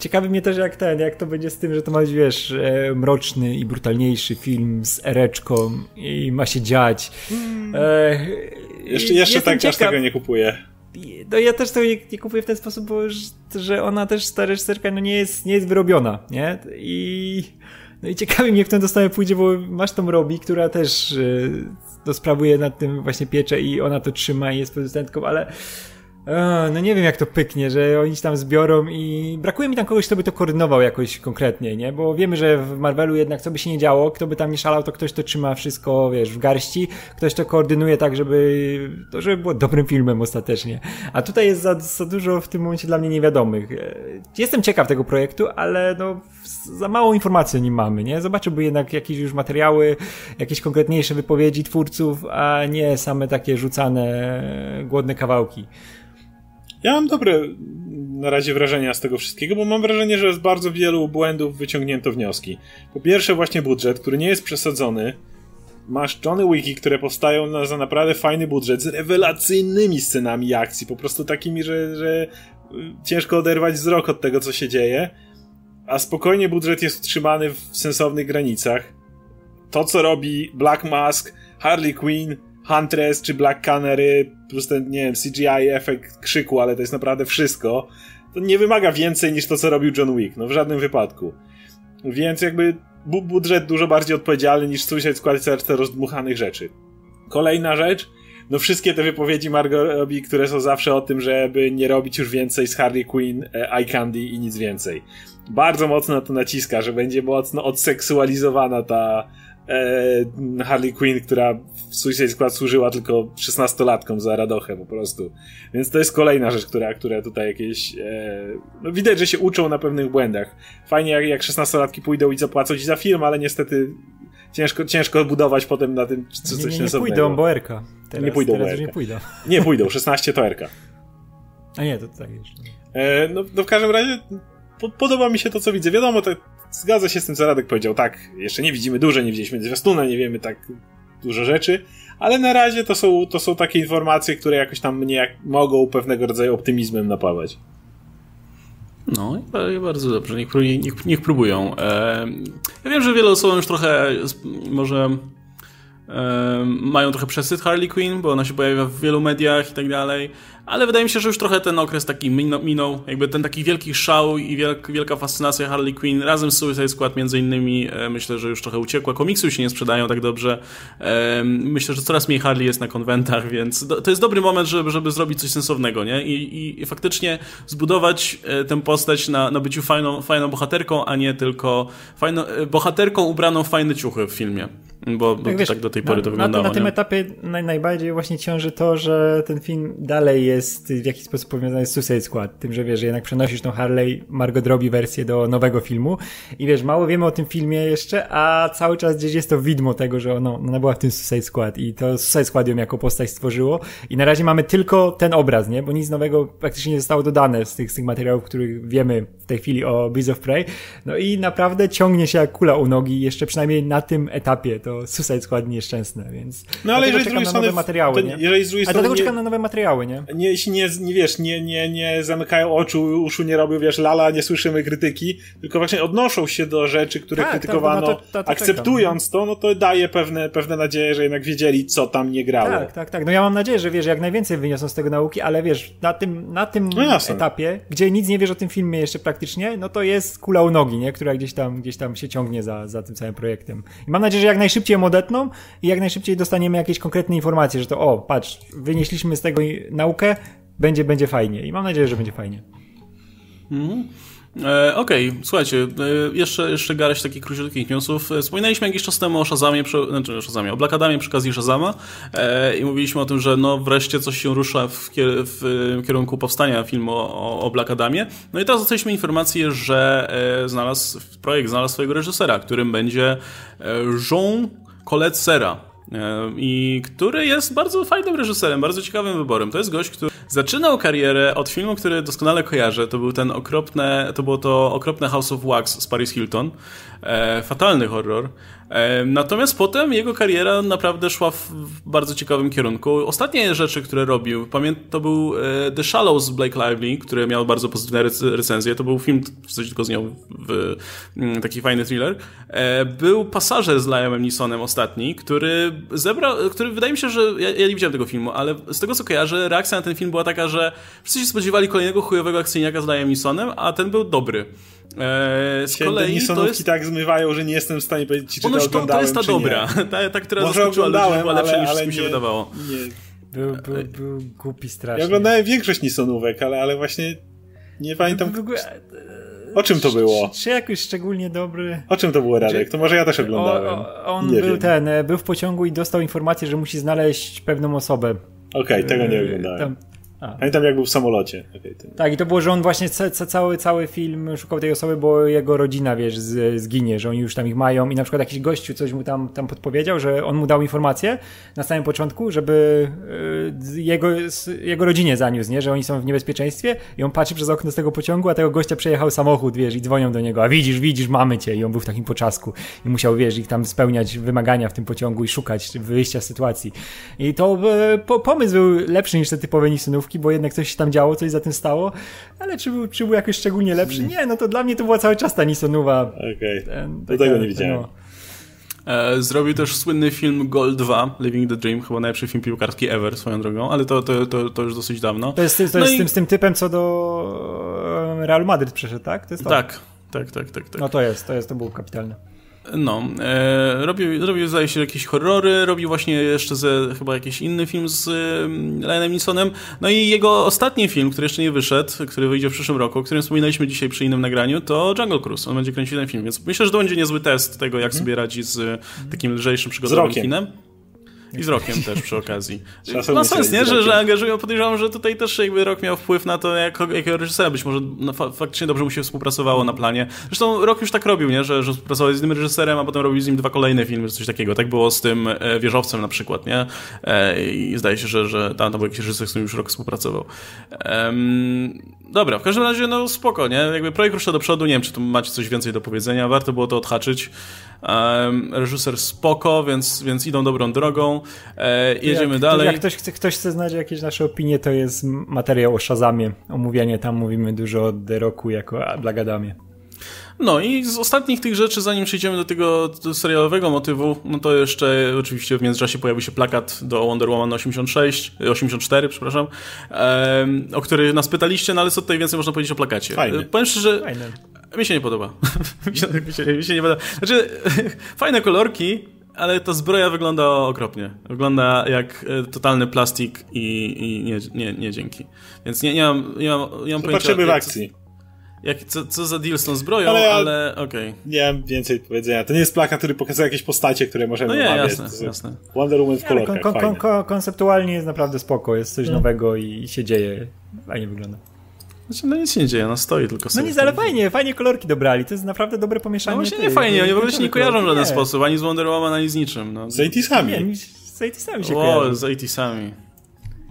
[SPEAKER 3] Ciekawi mnie też jak ten, jak to będzie z tym, że to ma być, wiesz, e, mroczny i brutalniejszy film z ereczką i ma się dziać.
[SPEAKER 2] Hmm. E, jeszcze jeszcze tak ciekaw. aż tego nie kupuję.
[SPEAKER 3] No ja też tego nie, nie, kupuję w ten sposób, bo że ona też, ta reżyserka, no nie jest, nie jest wyrobiona, nie? I, no i ciekawi mnie, w tę dostawę pójdzie, bo masz tą Robi, która też e, sprawuje nad tym właśnie pieczę i ona to trzyma i jest producentką, ale no nie wiem jak to pyknie, że oni się tam zbiorą i brakuje mi tam kogoś, kto by to koordynował jakoś konkretnie, nie? Bo wiemy, że w Marvelu jednak co by się nie działo, kto by tam nie szalał, to ktoś to trzyma wszystko, wiesz, w garści, ktoś to koordynuje tak, żeby to żeby było dobrym filmem ostatecznie. A tutaj jest za, za dużo w tym momencie dla mnie niewiadomych. E, jestem ciekaw tego projektu, ale no za mało informacji o nim mamy, nie? Zobaczyłby jednak jakieś już materiały, jakieś konkretniejsze wypowiedzi twórców, a nie same takie rzucane głodne kawałki.
[SPEAKER 2] Ja mam dobre na razie wrażenia z tego wszystkiego, bo mam wrażenie, że z bardzo wielu błędów wyciągnięto wnioski. Po pierwsze właśnie budżet, który nie jest przesadzony. Masz Johnny Wiki, które powstają na, za naprawdę fajny budżet, z rewelacyjnymi scenami akcji, po prostu takimi, że, że y, ciężko oderwać wzrok od tego, co się dzieje. A spokojnie budżet jest utrzymany w sensownych granicach. To, co robi Black Mask, Harley Quinn, Huntress czy Black Canary, plus ten, nie wiem, CGI efekt krzyku, ale to jest naprawdę wszystko, to nie wymaga więcej niż to, co robił John Wick, no w żadnym wypadku. Więc jakby bu budżet dużo bardziej odpowiedzialny niż Suicide Squad serce rozdmuchanych rzeczy. Kolejna rzecz, no wszystkie te wypowiedzi Margot Robbie, które są zawsze o tym, żeby nie robić już więcej z Harley Quinn, e, Eye Candy i nic więcej. Bardzo mocno to naciska, że będzie mocno odseksualizowana ta Harley Quinn, która w Suicide Squad służyła tylko 16-latkom za radochę po prostu. Więc to jest kolejna rzecz, która, która tutaj jakieś... E, no widać, że się uczą na pewnych błędach. Fajnie jak, jak 16-latki pójdą i zapłacą ci za film, ale niestety ciężko, ciężko budować potem na tym
[SPEAKER 3] coś nie, nie, nie pójdą, bo Erka.
[SPEAKER 2] Teraz, nie pójdą, teraz
[SPEAKER 3] bo Nie pójdą.
[SPEAKER 2] Nie pójdą, 16 to Erka.
[SPEAKER 3] A nie, to tak jeszcze.
[SPEAKER 2] E, no, no w każdym razie podoba mi się to, co widzę. Wiadomo, to zgadza się z tym, co Radek powiedział. Tak, jeszcze nie widzimy dużo, nie widzieliśmy zwiastuna, nie wiemy tak dużo rzeczy, ale na razie to są, to są takie informacje, które jakoś tam mnie mogą pewnego rodzaju optymizmem napawać.
[SPEAKER 1] No, bardzo dobrze, niech, niech, niech próbują. Ja wiem, że wiele osób już trochę może mają trochę przesyt Harley Quinn, bo ona się pojawia w wielu mediach i tak dalej, ale wydaje mi się, że już trochę ten okres taki minął, jakby ten taki wielki szał i wielka, fascynacja Harley Quinn razem z Suicide Squad między innymi e, myślę, że już trochę uciekła, komiksy się nie sprzedają tak dobrze, myślę, że coraz mniej Harley jest na konwentach, więc to jest dobry moment, żeby, żeby zrobić coś sensownego, nie? I, i, i faktycznie zbudować e, tę postać na, na byciu fajną, fajną bohaterką, a nie tylko fajną, e, bohaterką ubraną w fajne ciuchy w filmie. Bo, bo tak, wiesz, tak do tej pory na, to wyglądało.
[SPEAKER 3] Na,
[SPEAKER 1] na
[SPEAKER 3] tym etapie naj, najbardziej właśnie ciąży to, że ten film dalej jest w jakiś sposób powiązany z Suicide Squad. Tym, że wiesz, że jednak przenosisz tą Harley Margot Robbie wersję do nowego filmu i wiesz, mało wiemy o tym filmie jeszcze, a cały czas gdzieś jest to widmo tego, że ona, ona była w tym Suicide Squad i to Suicide Squad ją jako postać stworzyło i na razie mamy tylko ten obraz, nie? Bo nic nowego praktycznie nie zostało dodane z tych, z tych materiałów, których wiemy w tej chwili o Beast of Prey. No i naprawdę ciągnie się jak kula u nogi, jeszcze przynajmniej na tym etapie. To Suicide Squad nieszczęsne, więc
[SPEAKER 2] no, ale jeżeli
[SPEAKER 3] czekam na nowe materiały, to, nie?
[SPEAKER 2] Jeżeli z drugiej
[SPEAKER 3] strony dlatego nie, czekam na nowe materiały, nie?
[SPEAKER 2] Nie, jeśli nie, nie wiesz, nie, nie, nie zamykają oczu, uszu nie robią, wiesz, lala, nie słyszymy krytyki, tylko właśnie odnoszą się do rzeczy, które tak, krytykowano, tak, to, to, to akceptując to, no to daje pewne, pewne nadzieje, że jednak wiedzieli, co tam nie grało.
[SPEAKER 3] Tak, tak, tak. No ja mam nadzieję, że wiesz, jak najwięcej wyniosą z tego nauki, ale wiesz, na tym, na tym no etapie, gdzie nic nie wiesz o tym filmie jeszcze praktycznie, no to jest kula u nogi, nie? Która gdzieś tam, gdzieś tam się ciągnie za, za tym całym projektem. I mam nadzieję, że jak najszybciej ją odetną, i jak najszybciej dostaniemy jakieś konkretne informacje, że to o, patrz, wynieśliśmy z tego naukę, będzie, będzie fajnie. I mam nadzieję, że będzie fajnie.
[SPEAKER 1] Mhm. E, Okej, okay. słuchajcie, e, jeszcze, jeszcze garść takich króciutkich newsów. E, wspominaliśmy jakiś czas temu o Shazamie, przy, znaczy o Shazamie, o Black Adamie przy okazji Shazama e, i mówiliśmy o tym, że no wreszcie coś się rusza w, kier w kierunku powstania filmu o, o Black Adamie. No i teraz dostaliśmy informację, że e, znalazł, projekt znalazł swojego reżysera, którym będzie e, Jean Colette Serra. E, I który jest bardzo fajnym reżyserem, bardzo ciekawym wyborem. To jest gość, który zaczynał karierę od filmu, który doskonale kojarzę. To był ten okropne, to było to okropne House of Wax z Paris Hilton. E, fatalny horror. Natomiast potem jego kariera naprawdę szła w bardzo ciekawym kierunku. Ostatnie rzeczy, które robił, pamiętam, to był e, The Shallows z Blake Lively, który miał bardzo pozytywne recenzje. To był film, coś tylko z nią, w, mm, taki fajny thriller. E, był Pasażer z Liamem Neesonem ostatni, który zebrał, który wydaje mi się, że ja, ja nie widziałem tego filmu, ale z tego co kojarzę, reakcja na ten film była taka, że wszyscy się spodziewali kolejnego chujowego akcyjniaka z Liamem Neesonem, a ten był dobry.
[SPEAKER 2] Eee, z kolei to jest... tak zmywają, że nie jestem w stanie powiedzieć, czy Ponoć to oglądałem,
[SPEAKER 1] to, to jest ta dobra, ta, ta, która Może zaskoczyła ludzi, była lepsza ale, niż ale mi się nie, wydawało. Nie.
[SPEAKER 3] Był, był, był głupi strasznie.
[SPEAKER 2] Ja oglądałem większość Nisonówek, ale, ale właśnie nie pamiętam... O czym to było?
[SPEAKER 3] Czy, czy jakoś szczególnie dobry?
[SPEAKER 2] O czym to było, Radek? To może ja też oglądałem.
[SPEAKER 3] O, on nie był wiem. ten, e, był w pociągu i dostał informację, że musi znaleźć pewną osobę.
[SPEAKER 2] Okej, okay, tego nie e, oglądałem. Tam, a. Pamiętam jak był w samolocie. Okay,
[SPEAKER 3] tak, i to było, że on właśnie cały, cały film szukał tej osoby, bo jego rodzina, wiesz, zginie, że oni już tam ich mają i na przykład jakiś gościu coś mu tam, tam podpowiedział, że on mu dał informację na samym początku, żeby y, jego, jego rodzinie zaniósł, nie, że oni są w niebezpieczeństwie i on patrzy przez okno z tego pociągu, a tego gościa przejechał samochód, wiesz, i dzwonią do niego, a widzisz, widzisz, mamy cię i on był w takim poczasku i musiał, wiesz, ich tam spełniać wymagania w tym pociągu i szukać wyjścia z sytuacji. I to y, po, pomysł był lepszy niż te typowe nisynówki, bo jednak coś się tam działo, coś za tym stało, ale czy był, czy był jakoś szczególnie lepszy? Nie, no to dla mnie to była cały czas ta Nisonowa.
[SPEAKER 2] Okej, okay. tego nie widziałem. No.
[SPEAKER 1] E, zrobił też słynny film Gold 2, Living the Dream, chyba najlepszy film piłkarski ever swoją drogą, ale to, to, to, to już dosyć dawno.
[SPEAKER 3] To jest, to no jest i... z, tym, z tym typem, co do e, Real Madrid przeszedł, tak? To jest to?
[SPEAKER 1] Tak, tak, tak, tak, tak.
[SPEAKER 3] No to jest, to jest, to był kapitalny.
[SPEAKER 1] No, e, robił, robił zdaje się jakieś horrory, robił właśnie jeszcze ze, chyba jakiś inny film z e, Lianem Neesonem. No i jego ostatni film, który jeszcze nie wyszedł, który wyjdzie w przyszłym roku, o którym wspominaliśmy dzisiaj przy innym nagraniu, to Jungle Cruise. On będzie kręcił ten film, więc myślę, że to będzie niezły test tego, jak mm. sobie radzi z takim lżejszym, przygodowym kinem. I z rokiem też przy okazji. Ma sens, nie? Że, że angażują, podejrzewam, że tutaj też jakby rok miał wpływ na to, jak, jakiego reżysera być może no, faktycznie dobrze mu się współpracowało na planie. Zresztą rok już tak robił, nie? Że, że współpracował z innym reżyserem, a potem robił z nim dwa kolejne filmy, czy coś takiego. Tak było z tym e, Wieżowcem na przykład, nie? E, I zdaje się, że, że tam, tam był jakiś reżyser, z którym już rok współpracował. Um, dobra, w każdym razie, no spoko, nie? Jakby projekt rusza do przodu, nie wiem, czy tu macie coś więcej do powiedzenia, warto było to odhaczyć. Reżyser spoko, więc, więc idą dobrą drogą. E, jedziemy
[SPEAKER 3] jak,
[SPEAKER 1] dalej.
[SPEAKER 3] Jak ktoś chce, ktoś chce znać jakieś nasze opinie, to jest materiał o Shazamie. Omówienie tam mówimy dużo o The Roku jako Blagadamie.
[SPEAKER 1] No i z ostatnich tych rzeczy, zanim przejdziemy do tego do serialowego motywu, no to jeszcze oczywiście w międzyczasie pojawił się plakat do Wonder Woman 86, 84, przepraszam, um, o który nas pytaliście, no ale co tutaj więcej można powiedzieć o plakacie?
[SPEAKER 2] Fajny.
[SPEAKER 1] Powiem szczerze,
[SPEAKER 3] Fajne.
[SPEAKER 1] Mi się nie podoba. mi, się, mi, się, mi się nie podoba. Znaczy, fajne kolorki, ale ta zbroja wygląda okropnie. Wygląda jak e, totalny plastik i, i nie, nie, nie dzięki. Więc nie, nie mam, nie mam, nie mam pojęcia...
[SPEAKER 2] Zobaczymy w akcji.
[SPEAKER 1] Jak, co, co za deal z tą zbroją, ale, ale okej. Okay.
[SPEAKER 2] Nie mam więcej powiedzenia. To nie jest plakat, który pokazuje jakieś postacie, które możemy
[SPEAKER 1] no nie,
[SPEAKER 2] omawiać.
[SPEAKER 1] Jasne, jasne.
[SPEAKER 2] Wonder Woman w kolorkach,
[SPEAKER 3] kon, kon, kon, konceptualnie jest naprawdę spoko, jest coś hmm. nowego i się dzieje. Fajnie wygląda.
[SPEAKER 1] Znaczy, no nic się nie dzieje, no stoi tylko
[SPEAKER 3] sobie. No nic, ale fajnie, fajnie kolorki dobrali, to jest naprawdę dobre pomieszanie.
[SPEAKER 1] No właśnie nie fajnie, oni w ogóle się nie kojarzą w żaden sposób, ani z Wonder Woman, ani z niczym. No.
[SPEAKER 2] Z 80
[SPEAKER 3] Nie, z 80 się
[SPEAKER 1] O, z 80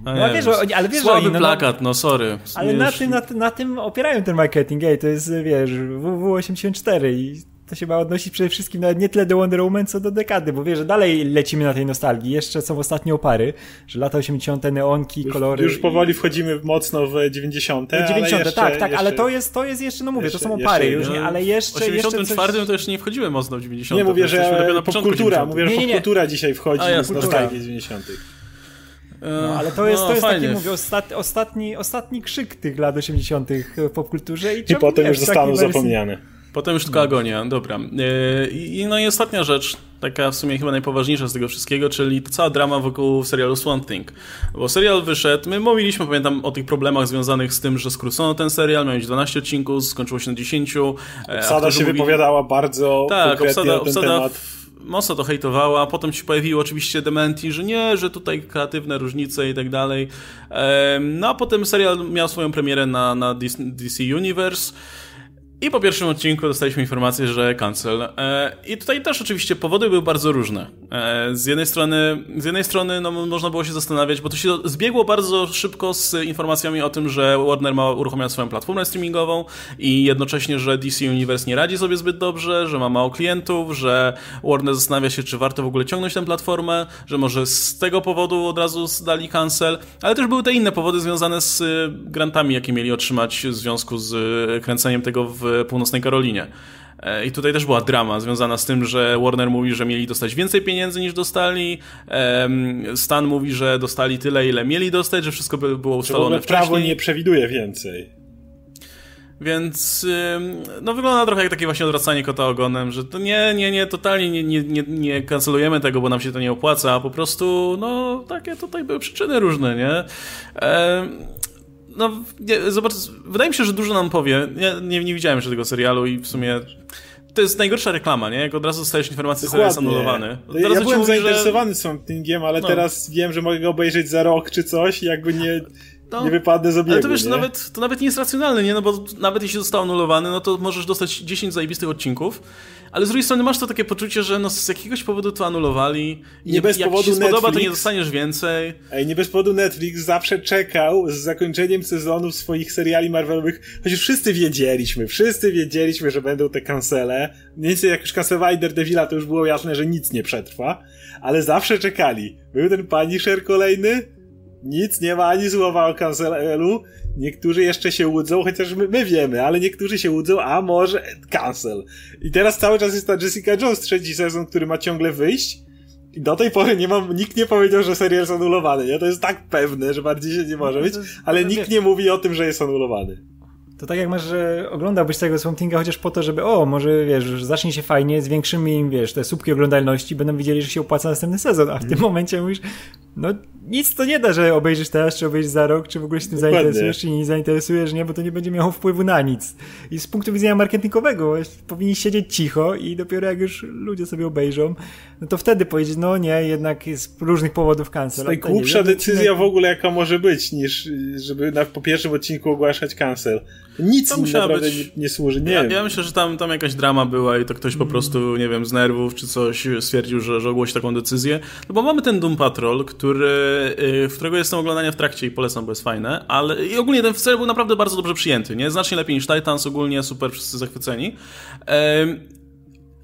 [SPEAKER 3] no, no wiesz, ale wiesz,
[SPEAKER 1] Słaby
[SPEAKER 3] oni, no,
[SPEAKER 1] plakat, no sorry.
[SPEAKER 3] Ale na tym, na, na, tym opierają ten marketing, ej, to jest, wiesz, WW84 i to się ma odnosić przede wszystkim nawet nie tyle do Wonder Woman, co do dekady, bo wiesz, że dalej lecimy na tej nostalgii. Jeszcze są ostatnie opary, że lata 80., neonki,
[SPEAKER 2] już,
[SPEAKER 3] kolory.
[SPEAKER 2] Już powoli wchodzimy mocno w 90.
[SPEAKER 3] 90,
[SPEAKER 2] jeszcze,
[SPEAKER 3] tak, tak,
[SPEAKER 2] jeszcze,
[SPEAKER 3] ale to jest, to jest jeszcze, no mówię,
[SPEAKER 2] jeszcze,
[SPEAKER 3] to są opary
[SPEAKER 2] jeszcze,
[SPEAKER 3] już, nie, ale jeszcze.
[SPEAKER 1] W 84
[SPEAKER 3] coś...
[SPEAKER 1] to jeszcze nie wchodzimy mocno w 90.
[SPEAKER 2] Nie mówię, że popkultura, mówię, że popkultura dzisiaj wchodzi
[SPEAKER 1] A,
[SPEAKER 2] w nostalgię 90.
[SPEAKER 3] No, ale to jest,
[SPEAKER 1] no,
[SPEAKER 3] to jest
[SPEAKER 1] fajnie.
[SPEAKER 3] taki, mówię, ostatni, ostatni, ostatni krzyk tych lat 80. w popkulturze. I,
[SPEAKER 2] I potem już zostaną
[SPEAKER 3] wersji...
[SPEAKER 2] zapomniane.
[SPEAKER 1] Potem już tylko agonia, dobra. I no i ostatnia rzecz, taka w sumie chyba najpoważniejsza z tego wszystkiego, czyli cała drama wokół serialu Swamp Thing. Bo serial wyszedł, my mówiliśmy, pamiętam, o tych problemach związanych z tym, że skrócono ten serial, miał mieć 12 odcinków, skończyło się na 10.
[SPEAKER 2] Obsada się wypowiadała bardzo
[SPEAKER 1] tak, obsada,
[SPEAKER 2] na ten
[SPEAKER 1] obsada
[SPEAKER 2] temat
[SPEAKER 1] mocno to hejtowała, potem się pojawiły oczywiście dementi, że nie, że tutaj kreatywne różnice i tak dalej. No a potem serial miał swoją premierę na, na DC Universe. I po pierwszym odcinku dostaliśmy informację, że cancel. E, I tutaj też oczywiście powody były bardzo różne. E, z jednej strony, z jednej strony no, można było się zastanawiać, bo to się zbiegło bardzo szybko z informacjami o tym, że Warner ma uruchomić swoją platformę streamingową i jednocześnie, że DC Universe nie radzi sobie zbyt dobrze, że ma mało klientów, że Warner zastanawia się, czy warto w ogóle ciągnąć tę platformę, że może z tego powodu od razu dali cancel, ale też były te inne powody związane z grantami, jakie mieli otrzymać w związku z kręceniem tego w północnej Karolinie. I tutaj też była drama związana z tym, że Warner mówi, że mieli dostać więcej pieniędzy niż dostali. Stan mówi, że dostali tyle, ile mieli dostać, że wszystko było ustalone wcześniej.
[SPEAKER 2] Prawo nie przewiduje więcej.
[SPEAKER 1] Więc no wygląda trochę jak takie właśnie odwracanie kota ogonem, że to nie, nie, nie, totalnie nie, nie, nie, nie kancelujemy tego, bo nam się to nie opłaca, a po prostu no takie tutaj były przyczyny różne, nie? No, nie, zobacz, wydaje mi się, że dużo nam powie. Ja nie, nie widziałem jeszcze tego serialu i w sumie to jest najgorsza reklama, nie? Jak od razu dostajesz informację, że serial jest anulowany.
[SPEAKER 2] Od ja byłem mówi, zainteresowany że... Swamp Thingiem, ale no. teraz wiem, że mogę go obejrzeć za rok czy coś i jakby nie... No, nie wypadnę z obiegu,
[SPEAKER 1] Ale to wiesz,
[SPEAKER 2] nie?
[SPEAKER 1] To, nawet, to nawet nie jest racjonalne, nie? No bo nawet jeśli został anulowany, no to możesz dostać 10 zajebistych odcinków, ale z drugiej strony masz to takie poczucie, że no z jakiegoś powodu to anulowali.
[SPEAKER 2] Nie, nie bez
[SPEAKER 1] jak
[SPEAKER 2] powodu
[SPEAKER 1] ci się spodoba,
[SPEAKER 2] Netflix,
[SPEAKER 1] to nie dostaniesz więcej.
[SPEAKER 2] Ej, nie bez powodu Netflix zawsze czekał z zakończeniem sezonów swoich seriali Marvelowych, chociaż wszyscy wiedzieliśmy, wszyscy wiedzieliśmy, że będą te kancele. Mniej więcej jak już kancelowali Daredevila, to już było jasne, że nic nie przetrwa, ale zawsze czekali. Był ten Punisher kolejny, nic nie ma ani słowa o cancelu. Niektórzy jeszcze się łudzą, chociaż my, my, wiemy, ale niektórzy się łudzą, a może cancel. I teraz cały czas jest ta Jessica Jones, trzeci sezon, który ma ciągle wyjść. I do tej pory nie mam, nikt nie powiedział, że serial jest anulowany, nie? To jest tak pewne, że bardziej się nie może być, ale nikt nie mówi o tym, że jest anulowany.
[SPEAKER 3] To tak jak masz, że oglądałbyś tego Swamp chociaż po to, żeby o, może wiesz, zacznie się fajnie, zwiększymy im, wiesz, te słupki oglądalności, będą widzieli, że się opłaca następny sezon, a w mm. tym momencie mówisz, no nic to nie da, że obejrzysz teraz, czy obejrzysz za rok, czy w ogóle się tym Dokładnie. zainteresujesz, czy nie zainteresujesz, nie, bo to nie będzie miało wpływu na nic. I z punktu widzenia marketingowego powinni siedzieć cicho i dopiero jak już ludzie sobie obejrzą, no to wtedy powiedzieć, no nie, jednak z różnych powodów cancel.
[SPEAKER 2] Najgłupsza decyzja w ogóle, jaka może być, niż żeby na, po pierwszym odcinku ogłaszać cancel. Nic mi naprawdę być... nie, nie, służy, nie
[SPEAKER 1] ja. Ja myślę, że tam, tam jakaś drama była i to ktoś po mm. prostu, nie wiem, z nerwów czy coś stwierdził, że, że ogłosi taką decyzję. No bo mamy ten Doom Patrol, który, y, w którego jestem oglądania w trakcie i polecam, bo jest fajne, ale i ogólnie ten serial był naprawdę bardzo dobrze przyjęty, nie? Znacznie lepiej niż Titans, ogólnie super, wszyscy zachwyceni.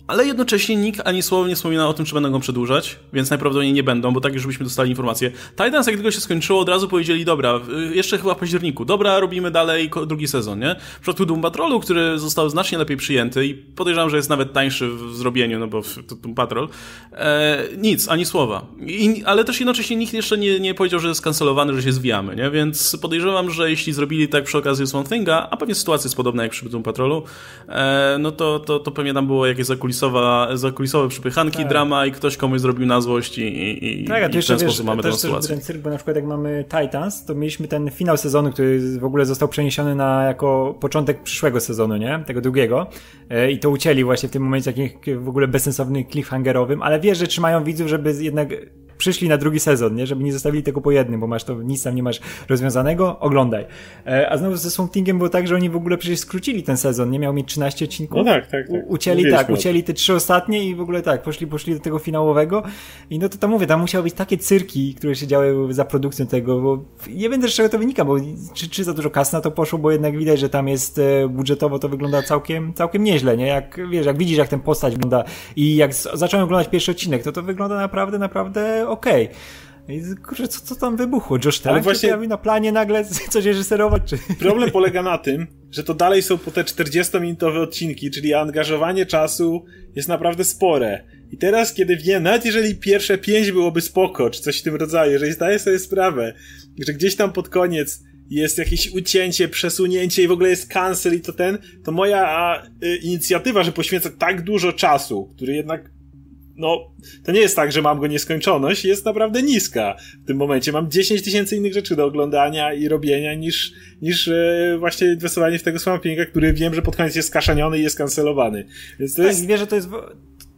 [SPEAKER 1] Ale jednocześnie nikt ani słowa nie wspomina o tym, czy będą go przedłużać, więc najprawdopodobniej nie będą, bo tak już byśmy dostali informację. Titans, jak tylko się skończyło, od razu powiedzieli, dobra, jeszcze chyba w październiku, dobra, robimy dalej drugi sezon, nie? W przypadku Doom Patrolu, który został znacznie lepiej przyjęty i podejrzewam, że jest nawet tańszy w zrobieniu, no bo to Doom Patrol, e, nic, ani słowa. I, ale też jednocześnie nikt jeszcze nie, nie powiedział, że jest kancelowany, że się zwijamy, nie? Więc podejrzewam, że jeśli zrobili tak przy okazji Swamp Thinga, a pewnie sytuacja jest podobna jak przy Doom Patrolu, e, no to, to, to pewnie tam było jakieś zakulisowe zakulisowa, zakulisowe przypychanki, tak. drama i ktoś komuś zrobił na złość i, i, tak, a i w ten sposób mamy tę sytuację.
[SPEAKER 3] ten cyrk, bo na przykład jak mamy Titans, to mieliśmy ten finał sezonu, który w ogóle został przeniesiony na jako początek przyszłego sezonu, nie? Tego drugiego. E, I to ucięli właśnie w tym momencie jakimś w ogóle bezsensownym cliffhangerowym, ale wiesz, że trzymają widzów, żeby jednak przyszli na drugi sezon, nie? Żeby nie zostawili tego po jednym, bo masz to, nic tam nie masz rozwiązanego, oglądaj. E, a znowu ze Swamp Thingiem było tak, że oni w ogóle przecież skrócili ten sezon, nie miał mieć 13 odcinków.
[SPEAKER 2] No tak, tak, tak.
[SPEAKER 3] Ucięli tak, ucięli te trzy ostatnie i w ogóle tak, poszli, poszli do tego finałowego i no to tam mówię, tam musiały być takie cyrki, które się działy za produkcją tego, bo nie wiem też z czego to wynika, bo czy, czy za dużo kas na to poszło, bo jednak widać, że tam jest e, budżetowo to wygląda całkiem, całkiem nieźle, nie? Jak, wiesz, jak widzisz, jak ten postać wygląda i jak zacząłem oglądać pierwszy odcinek, to to wygląda naprawdę, naprawdę okej. Okay. I kurczę, co, co tam wybuchło? Josh Trank właśnie... się na planie nagle coś reżyserować? Czy...
[SPEAKER 2] Problem polega na tym, że to dalej są po te 40-minutowe odcinki, czyli angażowanie czasu jest naprawdę spore. I teraz, kiedy wiem, nawet jeżeli pierwsze pięć byłoby spoko, czy coś w tym rodzaju, jeżeli zdaję sobie sprawę, że gdzieś tam pod koniec jest jakieś ucięcie, przesunięcie i w ogóle jest cancel i to ten, to moja a, y, inicjatywa, że poświęcę tak dużo czasu, który jednak no, to nie jest tak, że mam go nieskończoność, jest naprawdę niska. W tym momencie mam 10 tysięcy innych rzeczy do oglądania i robienia niż, niż e, właśnie inwestowanie w tego Swampinga, który wiem, że pod koniec jest skaszaniony i jest kancelowany.
[SPEAKER 3] Więc to tak, jest... wie, że to jest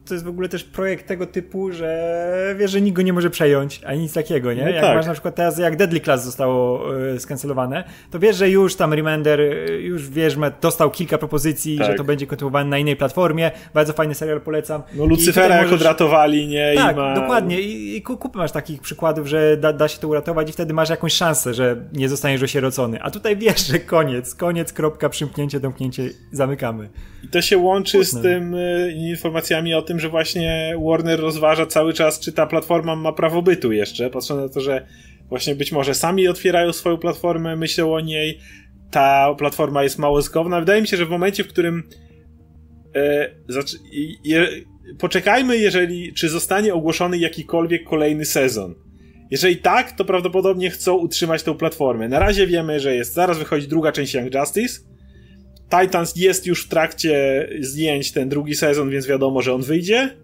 [SPEAKER 3] to jest w ogóle też projekt tego typu, że wiesz, że nikt go nie może przejąć, ani nic takiego, nie? No jak tak. masz na przykład teraz, jak Deadly Class zostało y, skancelowane, to wiesz, że już tam Remender, y, już wiesz, dostał kilka propozycji, tak. że to będzie kontynuowane na innej platformie. Bardzo fajny serial, polecam.
[SPEAKER 2] No Lucyfera jak możesz... odratowali, nie?
[SPEAKER 3] Tak,
[SPEAKER 2] ma...
[SPEAKER 3] dokładnie. I, i kupy masz takich przykładów, że da, da się to uratować i wtedy masz jakąś szansę, że nie zostaniesz osierocony. A tutaj wiesz, że koniec, koniec, kropka, przymknięcie, domknięcie, zamykamy.
[SPEAKER 2] I to się łączy z tym y, informacjami o tym, że właśnie Warner rozważa cały czas, czy ta platforma ma prawo bytu jeszcze, patrząc na to, że właśnie być może sami otwierają swoją platformę, myślą o niej, ta platforma jest mało zyskowna. Wydaje mi się, że w momencie, w którym e, je, poczekajmy, jeżeli, czy zostanie ogłoszony jakikolwiek kolejny sezon. Jeżeli tak, to prawdopodobnie chcą utrzymać tę platformę. Na razie wiemy, że jest, zaraz wychodzi druga część Young Justice, Titans jest już w trakcie zdjęć ten drugi sezon, więc wiadomo, że on wyjdzie.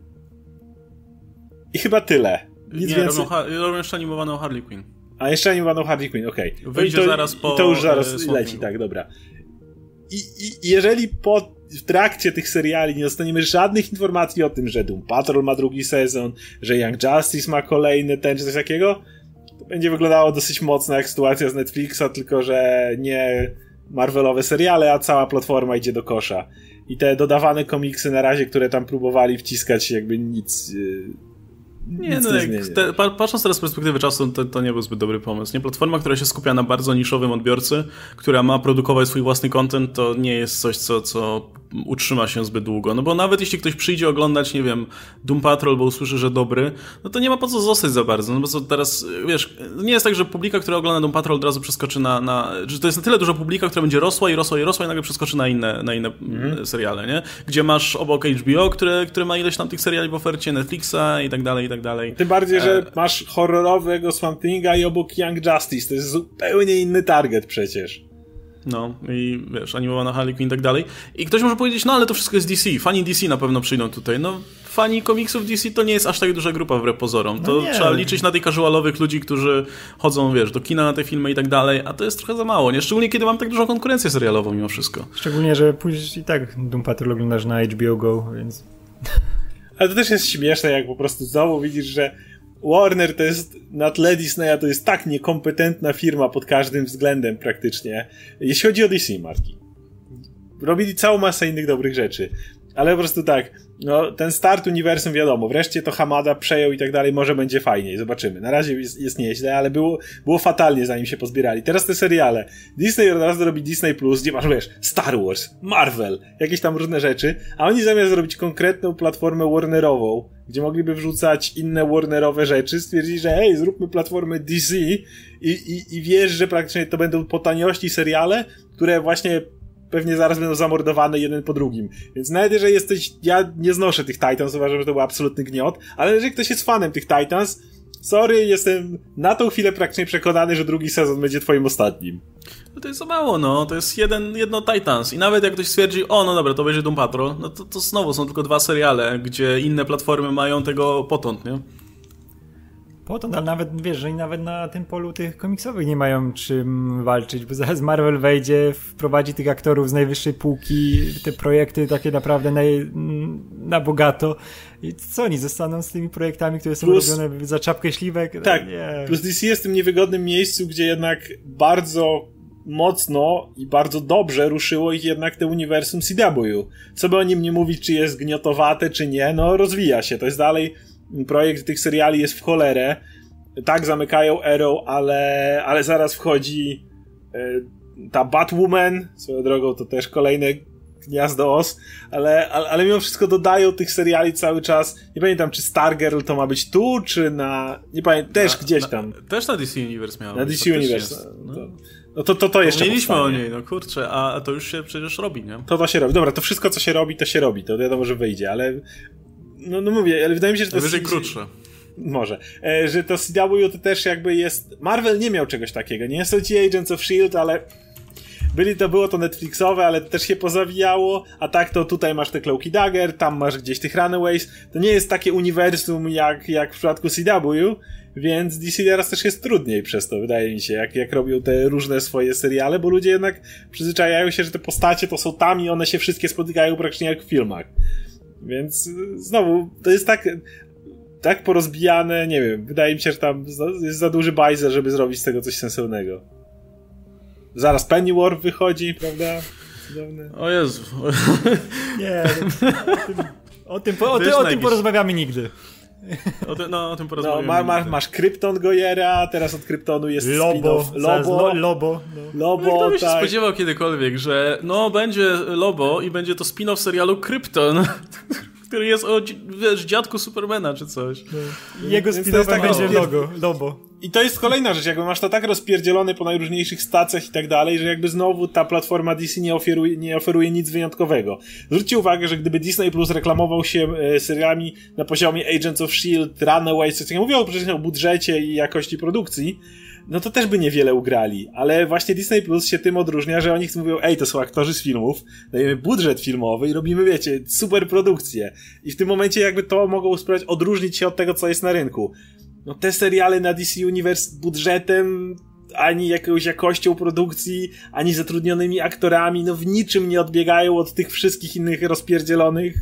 [SPEAKER 2] I chyba tyle.
[SPEAKER 1] Nic nie, więcej... robią, robią jeszcze animowaną Harley Quinn.
[SPEAKER 2] A jeszcze animowaną Harley Quinn, okej.
[SPEAKER 1] Okay. Wyjdzie to, zaraz po...
[SPEAKER 2] I to już zaraz e, leci, tak, dobra. I, I, jeżeli po w trakcie tych seriali nie dostaniemy żadnych informacji o tym, że Doom Patrol ma drugi sezon, że Young Justice ma kolejny, ten czy coś takiego, to będzie wyglądało dosyć mocno jak sytuacja z Netflixa, tylko że nie Marvelowe seriale, a cała platforma idzie do kosza. I te dodawane komiksy na razie, które tam próbowali wciskać, jakby nic. Yy,
[SPEAKER 1] nie, no jak te, patrząc teraz z perspektywy czasu, to, to, nie był zbyt dobry pomysł. Nie? Platforma, która się skupia na bardzo niszowym odbiorcy, która ma produkować swój własny content, to nie jest coś, co, co utrzyma się zbyt długo. No bo nawet jeśli ktoś przyjdzie oglądać, nie wiem, Doom Patrol, bo usłyszy, że dobry, no to nie ma po co zostać za bardzo. No bo co teraz, wiesz, nie jest tak, że publika, która ogląda Doom Patrol od razu przeskoczy na, na że to jest na tyle duża publika, która będzie rosła i rosła i rosła i nagle przeskoczy na inne, na inne mhm. seriale, nie? Gdzie masz obok HBO, które, które ma ileś tam tych seriali w ofercie, Netflixa i tak dalej, i tak dalej.
[SPEAKER 2] Tym bardziej, że e... masz horrorowego Swamp Thinga i obok Young Justice. To jest zupełnie inny target przecież.
[SPEAKER 1] No i wiesz, animowana Harley Quinn i tak dalej. I ktoś może powiedzieć, no ale to wszystko jest DC, fani DC na pewno przyjdą tutaj. No fani komiksów DC to nie jest aż tak duża grupa wbrew pozorom. To no trzeba liczyć na tych casualowych ludzi, którzy chodzą, wiesz, do kina na te filmy i tak dalej, a to jest trochę za mało, nie? Szczególnie kiedy mam tak dużą konkurencję serialową mimo wszystko.
[SPEAKER 3] Szczególnie, że później i tak Doom Patrol oglądasz na HBO Go, więc...
[SPEAKER 2] Ale to też jest śmieszne, jak po prostu znowu widzisz, że Warner to jest, na tle Disneya to jest tak niekompetentna firma pod każdym względem praktycznie. Jeśli chodzi o DC marki. Robili całą masę innych dobrych rzeczy. Ale po prostu tak, no ten start uniwersum wiadomo, wreszcie to Hamada przejął i tak dalej, może będzie fajniej, zobaczymy. Na razie jest, jest nieźle, ale było, było fatalnie zanim się pozbierali. Teraz te seriale. Disney od razu robi Disney Plus, gdzie masz, wiesz, Star Wars, Marvel, jakieś tam różne rzeczy, a oni zamiast zrobić konkretną platformę Warnerową, gdzie mogliby wrzucać inne Warnerowe rzeczy, stwierdzili, że hej, zróbmy platformę DC i, i, i wiesz, że praktycznie to będą po taniości seriale, które właśnie pewnie zaraz będą zamordowane jeden po drugim. Więc nawet jeżeli jesteś, ja nie znoszę tych Titans, uważam, że to był absolutny gniot, ale jeżeli ktoś jest fanem tych Titans, sorry, jestem na tą chwilę praktycznie przekonany, że drugi sezon będzie twoim ostatnim.
[SPEAKER 1] No to jest za mało, no. To jest jeden, jedno Titans. I nawet jak ktoś stwierdzi, o, no dobra, to będzie Doom Patrol, no to, to znowu są tylko dwa seriale, gdzie inne platformy mają tego potąd, nie?
[SPEAKER 3] Potąd, ale nawet, wiesz, że nawet na tym polu tych komiksowych nie mają czym walczyć, bo zaraz Marvel wejdzie, wprowadzi tych aktorów z najwyższej półki, te projekty takie naprawdę na, na bogato. I co oni zostaną z tymi projektami, które są plus, robione za czapkę śliwek?
[SPEAKER 2] Tak, nie. plus DC jest w tym niewygodnym miejscu, gdzie jednak bardzo mocno i bardzo dobrze ruszyło ich jednak te uniwersum CW. Co by o nim nie mówić, czy jest gniotowate, czy nie, no rozwija się. To jest dalej projekt tych seriali jest w cholerę. Tak zamykają Arrow, ale, ale zaraz wchodzi e, ta Batwoman, swoją drogą to też kolejne gniazdo os, ale, ale, ale mimo wszystko dodają tych seriali cały czas. Nie pamiętam, czy Stargirl to ma być tu, czy na. Nie pamiętam, też na, gdzieś tam.
[SPEAKER 1] Na, też na DC Universe miała
[SPEAKER 2] Na DC Universe. No. To, no to, to, to jeszcze
[SPEAKER 1] Mieliśmy o niej, no kurczę, a to już się przecież robi, nie?
[SPEAKER 2] To to się robi. Dobra, to wszystko, co się robi, to się robi. To wiadomo, że wyjdzie, ale no, no mówię, ale wydaje mi się, że to
[SPEAKER 1] jest... krótsze.
[SPEAKER 2] Może. E, że to CW to też jakby jest... Marvel nie miał czegoś takiego. Nie są ci Agents of S.H.I.E.L.D., ale... Byli to, było to Netflixowe, ale też się pozawijało, a tak to tutaj masz te Cloaky Dagger, tam masz gdzieś tych Runaways. To nie jest takie uniwersum jak, jak w przypadku CW, więc DC teraz też jest trudniej przez to, wydaje mi się, jak, jak robią te różne swoje seriale, bo ludzie jednak przyzwyczajają się, że te postacie to są tam i one się wszystkie spotykają praktycznie jak w filmach. Więc znowu, to jest tak, tak porozbijane, nie wiem, wydaje mi się, że tam jest za duży bajzer, żeby zrobić z tego coś sensownego. Zaraz Pennyworth wychodzi, prawda?
[SPEAKER 1] Cudowne. O Jezu.
[SPEAKER 3] Nie, o tym, o tym, o tym porozmawiamy nigdy.
[SPEAKER 1] O tym, no, o tym porozmawiamy.
[SPEAKER 2] No, ma, ma, masz Krypton Gojera, teraz od Kryptonu jest
[SPEAKER 3] Lobo.
[SPEAKER 2] Lobo.
[SPEAKER 3] Lobo.
[SPEAKER 2] No. Lobo, no,
[SPEAKER 1] Kto by
[SPEAKER 2] tak.
[SPEAKER 1] się spodziewał kiedykolwiek, że no będzie Lobo i będzie to spin-off serialu Krypton, który jest o wiesz, dziadku Supermana czy coś.
[SPEAKER 3] No. Jego spin-offem będzie logo, Lobo.
[SPEAKER 2] I to jest kolejna rzecz, jakby masz to tak rozpierdzielone po najróżniejszych stacjach i tak dalej, że jakby znowu ta platforma DC nie oferuje, nie oferuje nic wyjątkowego. Zwróćcie uwagę, że gdyby Disney Plus reklamował się e, serialami na poziomie Agents of S.H.I.E.L.D., Runaways, co ja mówię przecież o budżecie i jakości produkcji, no to też by niewiele ugrali. Ale właśnie Disney Plus się tym odróżnia, że oni mówią, ej, to są aktorzy z filmów, dajemy budżet filmowy i robimy, wiecie, super produkcję. I w tym momencie jakby to mogą spróbować odróżnić się od tego, co jest na rynku no te seriale na DC Universe budżetem, ani jakąś jakością produkcji, ani zatrudnionymi aktorami, no w niczym nie odbiegają od tych wszystkich innych rozpierdzielonych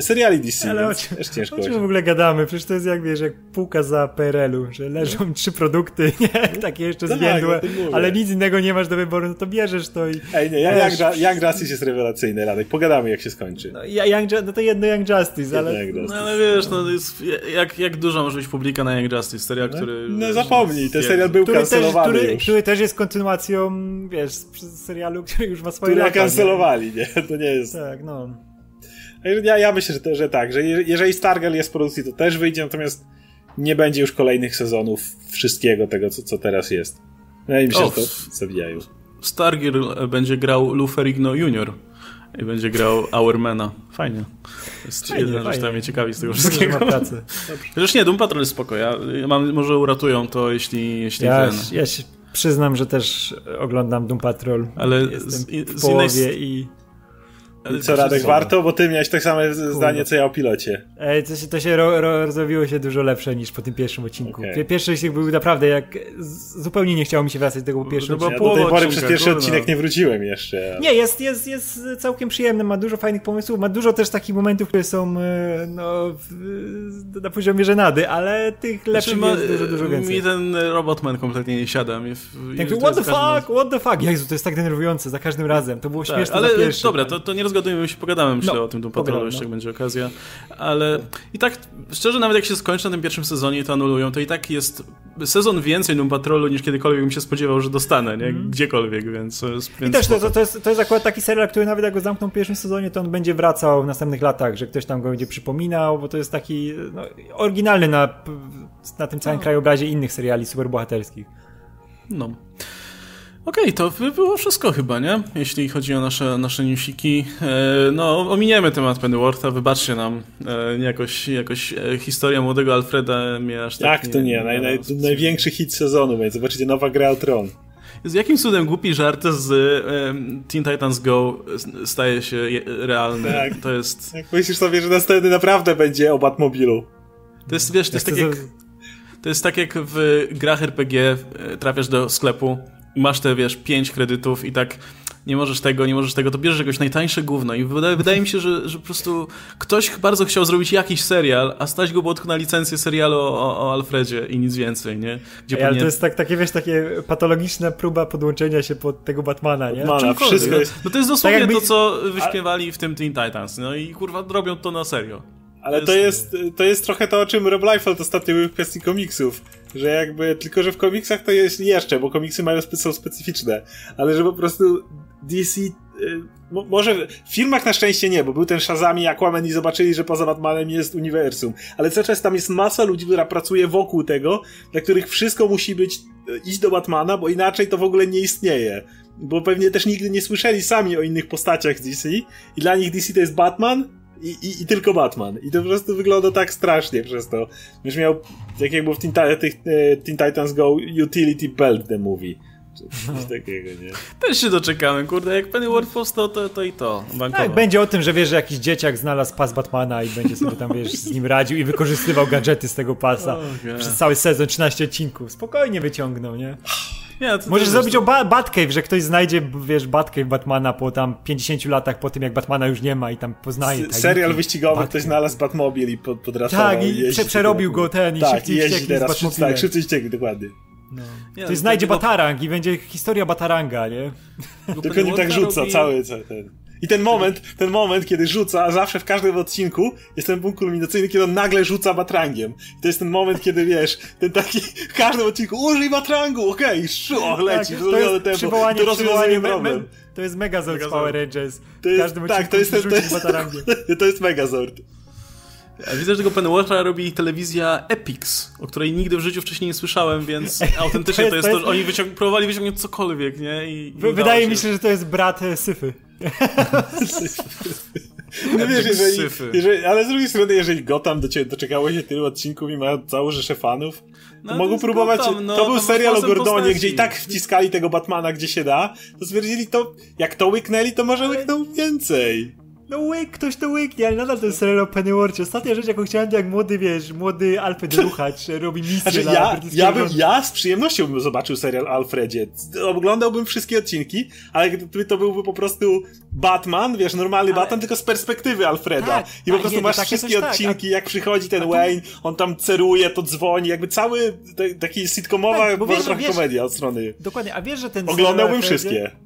[SPEAKER 2] seriali DC, Ale o czym, też ciężko.
[SPEAKER 3] O czym w ogóle gadamy? Przecież to jest jak, wiesz, jak półka za PRL-u, że leżą no. trzy produkty, nie? Takie jeszcze tak, zwiędłe, ale nic innego nie masz do wyboru, no to bierzesz to i...
[SPEAKER 2] Ej, nie, Young, Young Justice jest rewelacyjny, Radek, pogadamy jak się skończy.
[SPEAKER 3] No, young, no to jedno Young Justice, ale...
[SPEAKER 1] Young Justice. No ale wiesz, no jest, jak, jak dużo może być publika na Young Justice, serial, no, który...
[SPEAKER 2] No zapomnij, ten serial był który kancelowany
[SPEAKER 3] też, który,
[SPEAKER 2] już.
[SPEAKER 3] który też jest kontynuacją, wiesz, serialu, który już ma swoje
[SPEAKER 2] który lata. kancelowali, nie? To nie jest...
[SPEAKER 3] Tak, no...
[SPEAKER 2] Ja, ja myślę, że, że tak, że jeżeli Stargirl jest w produkcji, to też wyjdzie, natomiast nie będzie już kolejnych sezonów wszystkiego tego, co, co teraz jest. No i myślę, że to zawijają.
[SPEAKER 1] Stargirl będzie grał Lou Ferrigno Jr. i będzie grał Hourmana. Fajnie. To jest fajnie, jedna fajnie. rzecz, która mnie ciekawi z tego wszystkiego. Chociaż nie, Doom Patrol jest spoko. Ja, ja mam, może uratują to, jeśli, jeśli
[SPEAKER 3] ja,
[SPEAKER 1] ten...
[SPEAKER 3] Ja się przyznam, że też oglądam Doom Patrol. Ale Jestem z, w połowie z innej... i
[SPEAKER 2] i co, Radek, warto? Bo ty miałeś tak samo zdanie, co ja o pilocie.
[SPEAKER 3] Ej, to się, to się ro, ro, rozrobiło się dużo lepsze niż po tym pierwszym odcinku. Okay. Pierwszy odcinek był naprawdę jak... Zupełnie nie chciało mi się wracać do tego pierwszego
[SPEAKER 2] no, bo ja do tej pory przez pierwszy odcinek nie wróciłem jeszcze.
[SPEAKER 3] Nie, jest, jest, jest całkiem przyjemny, ma dużo fajnych pomysłów, ma dużo też takich momentów, które są e, no, na poziomie żenady, ale tych lepszych znaczy, jest dużo, dużo więcej.
[SPEAKER 1] Mi ten Robotman kompletnie nie siada. Mi,
[SPEAKER 3] tak, what the fuck, what the fuck? Jezu, to jest tak denerwujące za każdym razem. To było tak, śmieszne
[SPEAKER 1] ale
[SPEAKER 3] pierwszy,
[SPEAKER 1] dobra, to, to nie rozmawiamy zgadujemy się, pogadamy myślę
[SPEAKER 3] No,
[SPEAKER 1] o tym Doom Patrolu, jeszcze
[SPEAKER 3] no.
[SPEAKER 1] jak będzie okazja. Ale i tak, szczerze, nawet jak się skończy na tym pierwszym sezonie i to anulują, to i tak jest sezon więcej Doom Patrolu niż kiedykolwiek bym się spodziewał, że dostanę, nie? Gdziekolwiek, więc... jest-
[SPEAKER 3] I
[SPEAKER 1] więc
[SPEAKER 3] też to, to, to, jest, to jest akurat taki serial, który nawet jak go zamkną w pierwszym sezonie, to on będzie wracał w następnych latach, że ktoś tam go będzie przypominał, bo to jest taki no, oryginalny na, na tym całym krajobrazie innych seriali superbohaterskich.
[SPEAKER 1] No. Okej, to by było wszystko chyba, nie? Jeśli chodzi o nasze, nasze newsiki. E, no, ominiemy temat Pennywortha, wybaczcie nam. E, jakoś, jakoś e, historia młodego Alfreda mnie aż tak
[SPEAKER 2] Jak to nie? Naj, naj, największy hit sezonu, więc zobaczycie nowa gra o Tron.
[SPEAKER 1] Z jakim cudem głupi żart z Teen Titans Go staje się realny?
[SPEAKER 2] Tak.
[SPEAKER 1] To jest...
[SPEAKER 2] Jak myślisz sobie, że następny naprawdę będzie o Batmobilu.
[SPEAKER 1] To jest, wiesz, to jest tak
[SPEAKER 3] to
[SPEAKER 1] jak... To jest tak jak w grach RPG trafiasz do sklepu masz te, wiesz, pięć kredytów i tak nie możesz tego, nie możesz tego, to bierzesz jakoś najtańsze gówno i wydaje, wydaje mi się, że, że po prostu ktoś bardzo chciał zrobić jakiś serial, a stać go było tylko na licencję serialu o, o Alfredzie i nic więcej, nie? Gdzie
[SPEAKER 3] Ej, ale
[SPEAKER 1] pewnie-
[SPEAKER 3] to jest tak, takie, wiesz, takie patologiczna próba podłączenia się pod tego Batmana, nie?
[SPEAKER 2] Batmana. wszystko
[SPEAKER 1] no.
[SPEAKER 2] jest-
[SPEAKER 1] No to jest dosłownie
[SPEAKER 3] Tak jakby-
[SPEAKER 1] to, co wyśpiewali w tym Teen Titans, no i kurwa robią to na serio.
[SPEAKER 2] Ale to jest, to jest trochę to, o czym Rob Liefeld ostatnio mówił w kwestii komiksów. Że jakby, tylko że w komiksach to jest jeszcze, bo komiksy mają są specyficzne. Ale że po prostu DC... Y, mo, może w filmach na szczęście nie, bo był ten Shazam i Aquaman i zobaczyli, że poza Batmanem jest uniwersum. Ale cały czas tam jest masa ludzi, która pracuje wokół tego, dla których wszystko musi być y, iść do Batmana, bo inaczej to w ogóle nie istnieje. Bo pewnie też nigdy nie słyszeli sami o innych postaciach DC i dla nich DC to jest Batman i, i, i tylko Batman. I to po prostu wygląda tak strasznie przez to. Już miał, tak jak było w Teen, tych, e, Teen Titans Go, Utility Belt the movie. Czy coś takiego, nie?
[SPEAKER 1] Też się doczekamy, kurde, jak Pennyworth powstał, to, to i to. Bankowo.
[SPEAKER 3] Tak, będzie o tym, że wiesz, że jakiś dzieciak znalazł pas Batmana i będzie sobie tam, wiesz, z nim radził i wykorzystywał gadżety z tego pasa
[SPEAKER 1] Okej.
[SPEAKER 3] przez cały sezon, 13 odcinków. Spokojnie wyciągnął, nie?
[SPEAKER 1] Nie, to
[SPEAKER 3] Możesz
[SPEAKER 1] to
[SPEAKER 3] zrobić
[SPEAKER 1] jest-
[SPEAKER 3] o ba Batcave, że ktoś znajdzie, wiesz, Batcave Batmana po tam 50 latach po tym, jak Batmana już nie ma i tam poznaje.
[SPEAKER 2] S-
[SPEAKER 3] tajniki.
[SPEAKER 2] Serial wyścigowy,
[SPEAKER 3] Batcave.
[SPEAKER 2] ktoś znalazł Batmobil i pod, podrasował.
[SPEAKER 3] Tak, i prze- przerobił go ten i
[SPEAKER 2] tak,
[SPEAKER 3] szybciej
[SPEAKER 2] i jeździ teraz, szybciej, tak, szybciej wścieknie, dokładnie.
[SPEAKER 1] Nie,
[SPEAKER 3] Ktoś
[SPEAKER 1] no,
[SPEAKER 3] znajdzie Batarang i będzie historia Bataranga, nie?
[SPEAKER 2] Tylko nim tak rzuca,
[SPEAKER 1] robi-
[SPEAKER 2] cały ten. I ten moment, ten moment, kiedy rzuca, zawsze w każdym odcinku jest ten punkt kulminacyjny, kiedy on nagle rzuca batrangiem. I to jest ten moment, kiedy wiesz, ten taki, w każdym odcinku, użyj batrangu, okej, okay, och, leci,
[SPEAKER 3] Tak,
[SPEAKER 2] zrobione tempo,
[SPEAKER 3] przywołanie,
[SPEAKER 2] to rozwiązanie problem.
[SPEAKER 3] me, To jest Megazord z. Power Rangers.
[SPEAKER 2] To
[SPEAKER 3] w
[SPEAKER 2] jest,
[SPEAKER 3] każdym
[SPEAKER 2] tak, to jest, ten, to jest,
[SPEAKER 3] Batarangiem.
[SPEAKER 2] to jest Megazord.
[SPEAKER 1] A Widzę, że tego Pennywortha robi telewizja Epix, o której nigdy w życiu wcześniej nie słyszałem, więc autentycznie
[SPEAKER 3] to
[SPEAKER 1] to
[SPEAKER 3] jest-
[SPEAKER 1] jest
[SPEAKER 3] to
[SPEAKER 1] to,
[SPEAKER 3] jest-
[SPEAKER 1] że oni wyciąg- próbowali wyciągnąć cokolwiek, nie? I,
[SPEAKER 3] Wy- Wydaje mi się, że to jest brat Syfy.
[SPEAKER 2] No wiesz, jeżeli, jeżeli, ale z drugiej strony, jeżeli Gotham doczekało się tylu odcinków i ma całą rzeszę fanów, to
[SPEAKER 1] No, to
[SPEAKER 2] mogą próbować.
[SPEAKER 1] Gotham, no,
[SPEAKER 2] to był serial o Gordonie,
[SPEAKER 1] postaci.
[SPEAKER 2] gdzie i tak wciskali tego Batmana gdzie się da, to stwierdzili to, jak to łyknęli, to może łykną więcej.
[SPEAKER 3] No łyk, ktoś to łyknie, ale nadal to jest serial o Pennyworthie. Ostatnia rzecz, jaką chciałem, to jak młody, wiesz, młody Alfred Ruchacz robi misję
[SPEAKER 2] Znaczy,
[SPEAKER 3] dla
[SPEAKER 2] ja, ja, bym, ja z przyjemnością bym zobaczył serial Alfredzie. Oglądałbym wszystkie odcinki, ale gdyby to byłby po prostu Batman, wiesz, normalny
[SPEAKER 3] Ale-
[SPEAKER 2] Batman, tylko z perspektywy Alfreda.
[SPEAKER 3] Tak,
[SPEAKER 2] I po
[SPEAKER 3] a
[SPEAKER 2] prostu
[SPEAKER 3] nie,
[SPEAKER 2] masz wszystkie
[SPEAKER 3] coś tak,
[SPEAKER 2] odcinki, jak przychodzi ten
[SPEAKER 3] a tu-
[SPEAKER 2] Wayne, on tam ceruje, to dzwoni, jakby cały taki sitcomowa,
[SPEAKER 3] Tak, bo wiesz,
[SPEAKER 2] komedia od strony.
[SPEAKER 3] Dokładnie, a wiesz, że ten
[SPEAKER 2] Oglądałbym
[SPEAKER 3] Alfredzie-
[SPEAKER 2] wszystkie.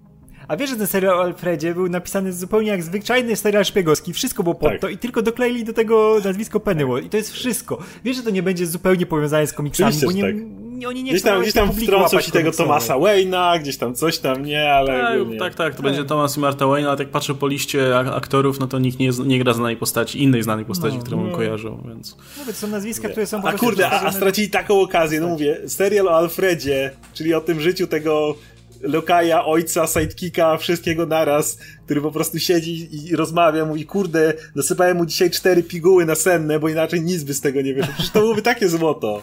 [SPEAKER 3] A wiesz, że ten serial o Alfredzie był napisany zupełnie jak zwyczajny serial szpiegowski. Wszystko było pod
[SPEAKER 2] Tak.
[SPEAKER 3] to i tylko dokleili do tego nazwisko Pennyworth. I to jest wszystko. Wiesz, że to nie będzie zupełnie powiązane z komiksami,
[SPEAKER 2] Oczywiście,
[SPEAKER 3] bo nie,
[SPEAKER 2] tak.
[SPEAKER 3] nie, oni nie
[SPEAKER 2] Gdzieś
[SPEAKER 3] chcą
[SPEAKER 2] tam, gdzieś tam wtrącą ci tego. Tomasa Wayne'a, gdzieś tam coś tam, nie, ale...
[SPEAKER 1] Tak,
[SPEAKER 2] ogólnie-
[SPEAKER 1] tak, tak, to będzie Thomas i Martha Wayne, ale jak patrzę po liście ak- aktorów, no to nikt nie, nie gra znanej postaci, innej znanej postaci,
[SPEAKER 3] No,
[SPEAKER 1] którą bym
[SPEAKER 3] nie.
[SPEAKER 1] kojarzył, więc...
[SPEAKER 3] Mówię, to są nazwiska, które są po
[SPEAKER 2] A kurde, a, a stracili taką okazję, no mówię, serial o Alfredzie, czyli o tym życiu tego lokaja, ojca, sidekicka, wszystkiego naraz, który po prostu siedzi i rozmawia, mówi, kurde, dosypałem mu dzisiaj cztery piguły na senne, bo inaczej nic by z tego nie wyszło. Przecież to byłoby takie złoto.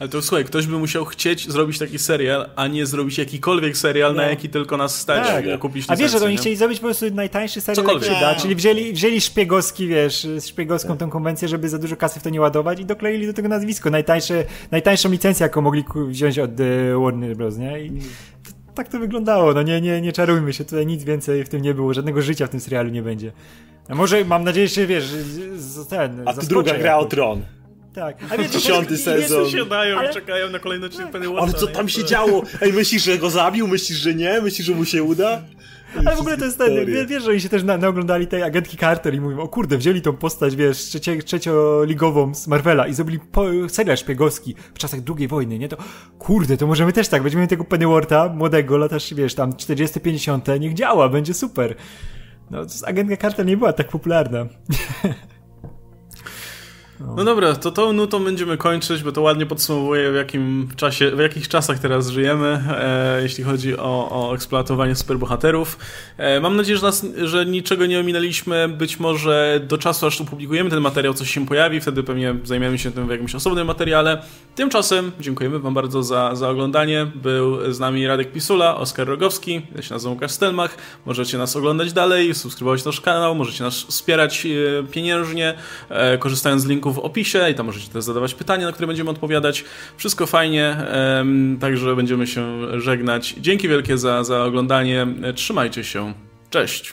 [SPEAKER 1] Ale to słuchaj, ktoś by musiał chcieć zrobić taki serial, a nie zrobić jakikolwiek serial, na
[SPEAKER 2] No.
[SPEAKER 1] jaki tylko nas stać,
[SPEAKER 3] Tak.
[SPEAKER 1] kupić
[SPEAKER 3] A wiesz, że oni chcieli zrobić po prostu najtańszy serial,
[SPEAKER 1] Cokolwiek.
[SPEAKER 3] jak się da, czyli wzięli, wzięli szpiegowski, wiesz, szpiegowską tą konwencję, żeby za dużo kasy w to nie ładować i dokleili do tego nazwisko. Najtańsze, najtańszą licencję, jaką mogli wziąć od e, Warner Bros., nie? I to, tak to wyglądało, no nie, nie, nie czarujmy się, tutaj nic więcej w tym nie było, żadnego życia w tym serialu nie będzie. A może, mam nadzieję, że wiesz, z- ten,
[SPEAKER 2] A tu
[SPEAKER 3] zaskoczę
[SPEAKER 2] druga gra o
[SPEAKER 3] jakoś.
[SPEAKER 2] tron.
[SPEAKER 3] Tak.
[SPEAKER 2] A wiesz, dziesiąty sezon.
[SPEAKER 1] Wszyscy siadają ale... i czekają na kolejny odcinek Pennyworth.
[SPEAKER 2] Ale co tam się działo? Ej, myślisz, że go zabił? Myślisz, że nie? Myślisz, że mu się uda?
[SPEAKER 3] Ale w ogóle to jest ten, wiesz, że oni się też na, naoglądali tej agentki Carter i mówią, o kurde, wzięli tą postać, wiesz, trzecie, trzecioligową z Marvela i zrobili po, serial szpiegowski w czasach II wojny, nie? To kurde, to możemy też tak, będziemy tego Pennyworta, młodego, latasz, wiesz, tam 40-50, niech działa, będzie super. No, agentka Carter nie była tak popularna.
[SPEAKER 1] No. no dobra, to tą nutą będziemy kończyć, bo to ładnie podsumowuje w jakim czasie, w jakich czasach teraz żyjemy, e, jeśli chodzi o, o eksploatowanie superbohaterów. E, mam nadzieję, że, nas, że niczego nie ominęliśmy. Być może do czasu, aż publikujemy ten materiał, coś się pojawi, wtedy pewnie zajmiemy się tym w jakimś osobnym materiale. Tymczasem dziękujemy Wam bardzo za, za oglądanie. Był z nami Radek Pisula, Oskar Rogowski, ja się nazywam Łukasz Stelmach. Możecie nas oglądać dalej, subskrybować nasz kanał, możecie nas wspierać e, pieniężnie, e, korzystając z linków w opisie i tam możecie też zadawać pytania, na które będziemy odpowiadać. Wszystko fajnie, także będziemy się żegnać. Dzięki wielkie za, za oglądanie. Trzymajcie się. Cześć.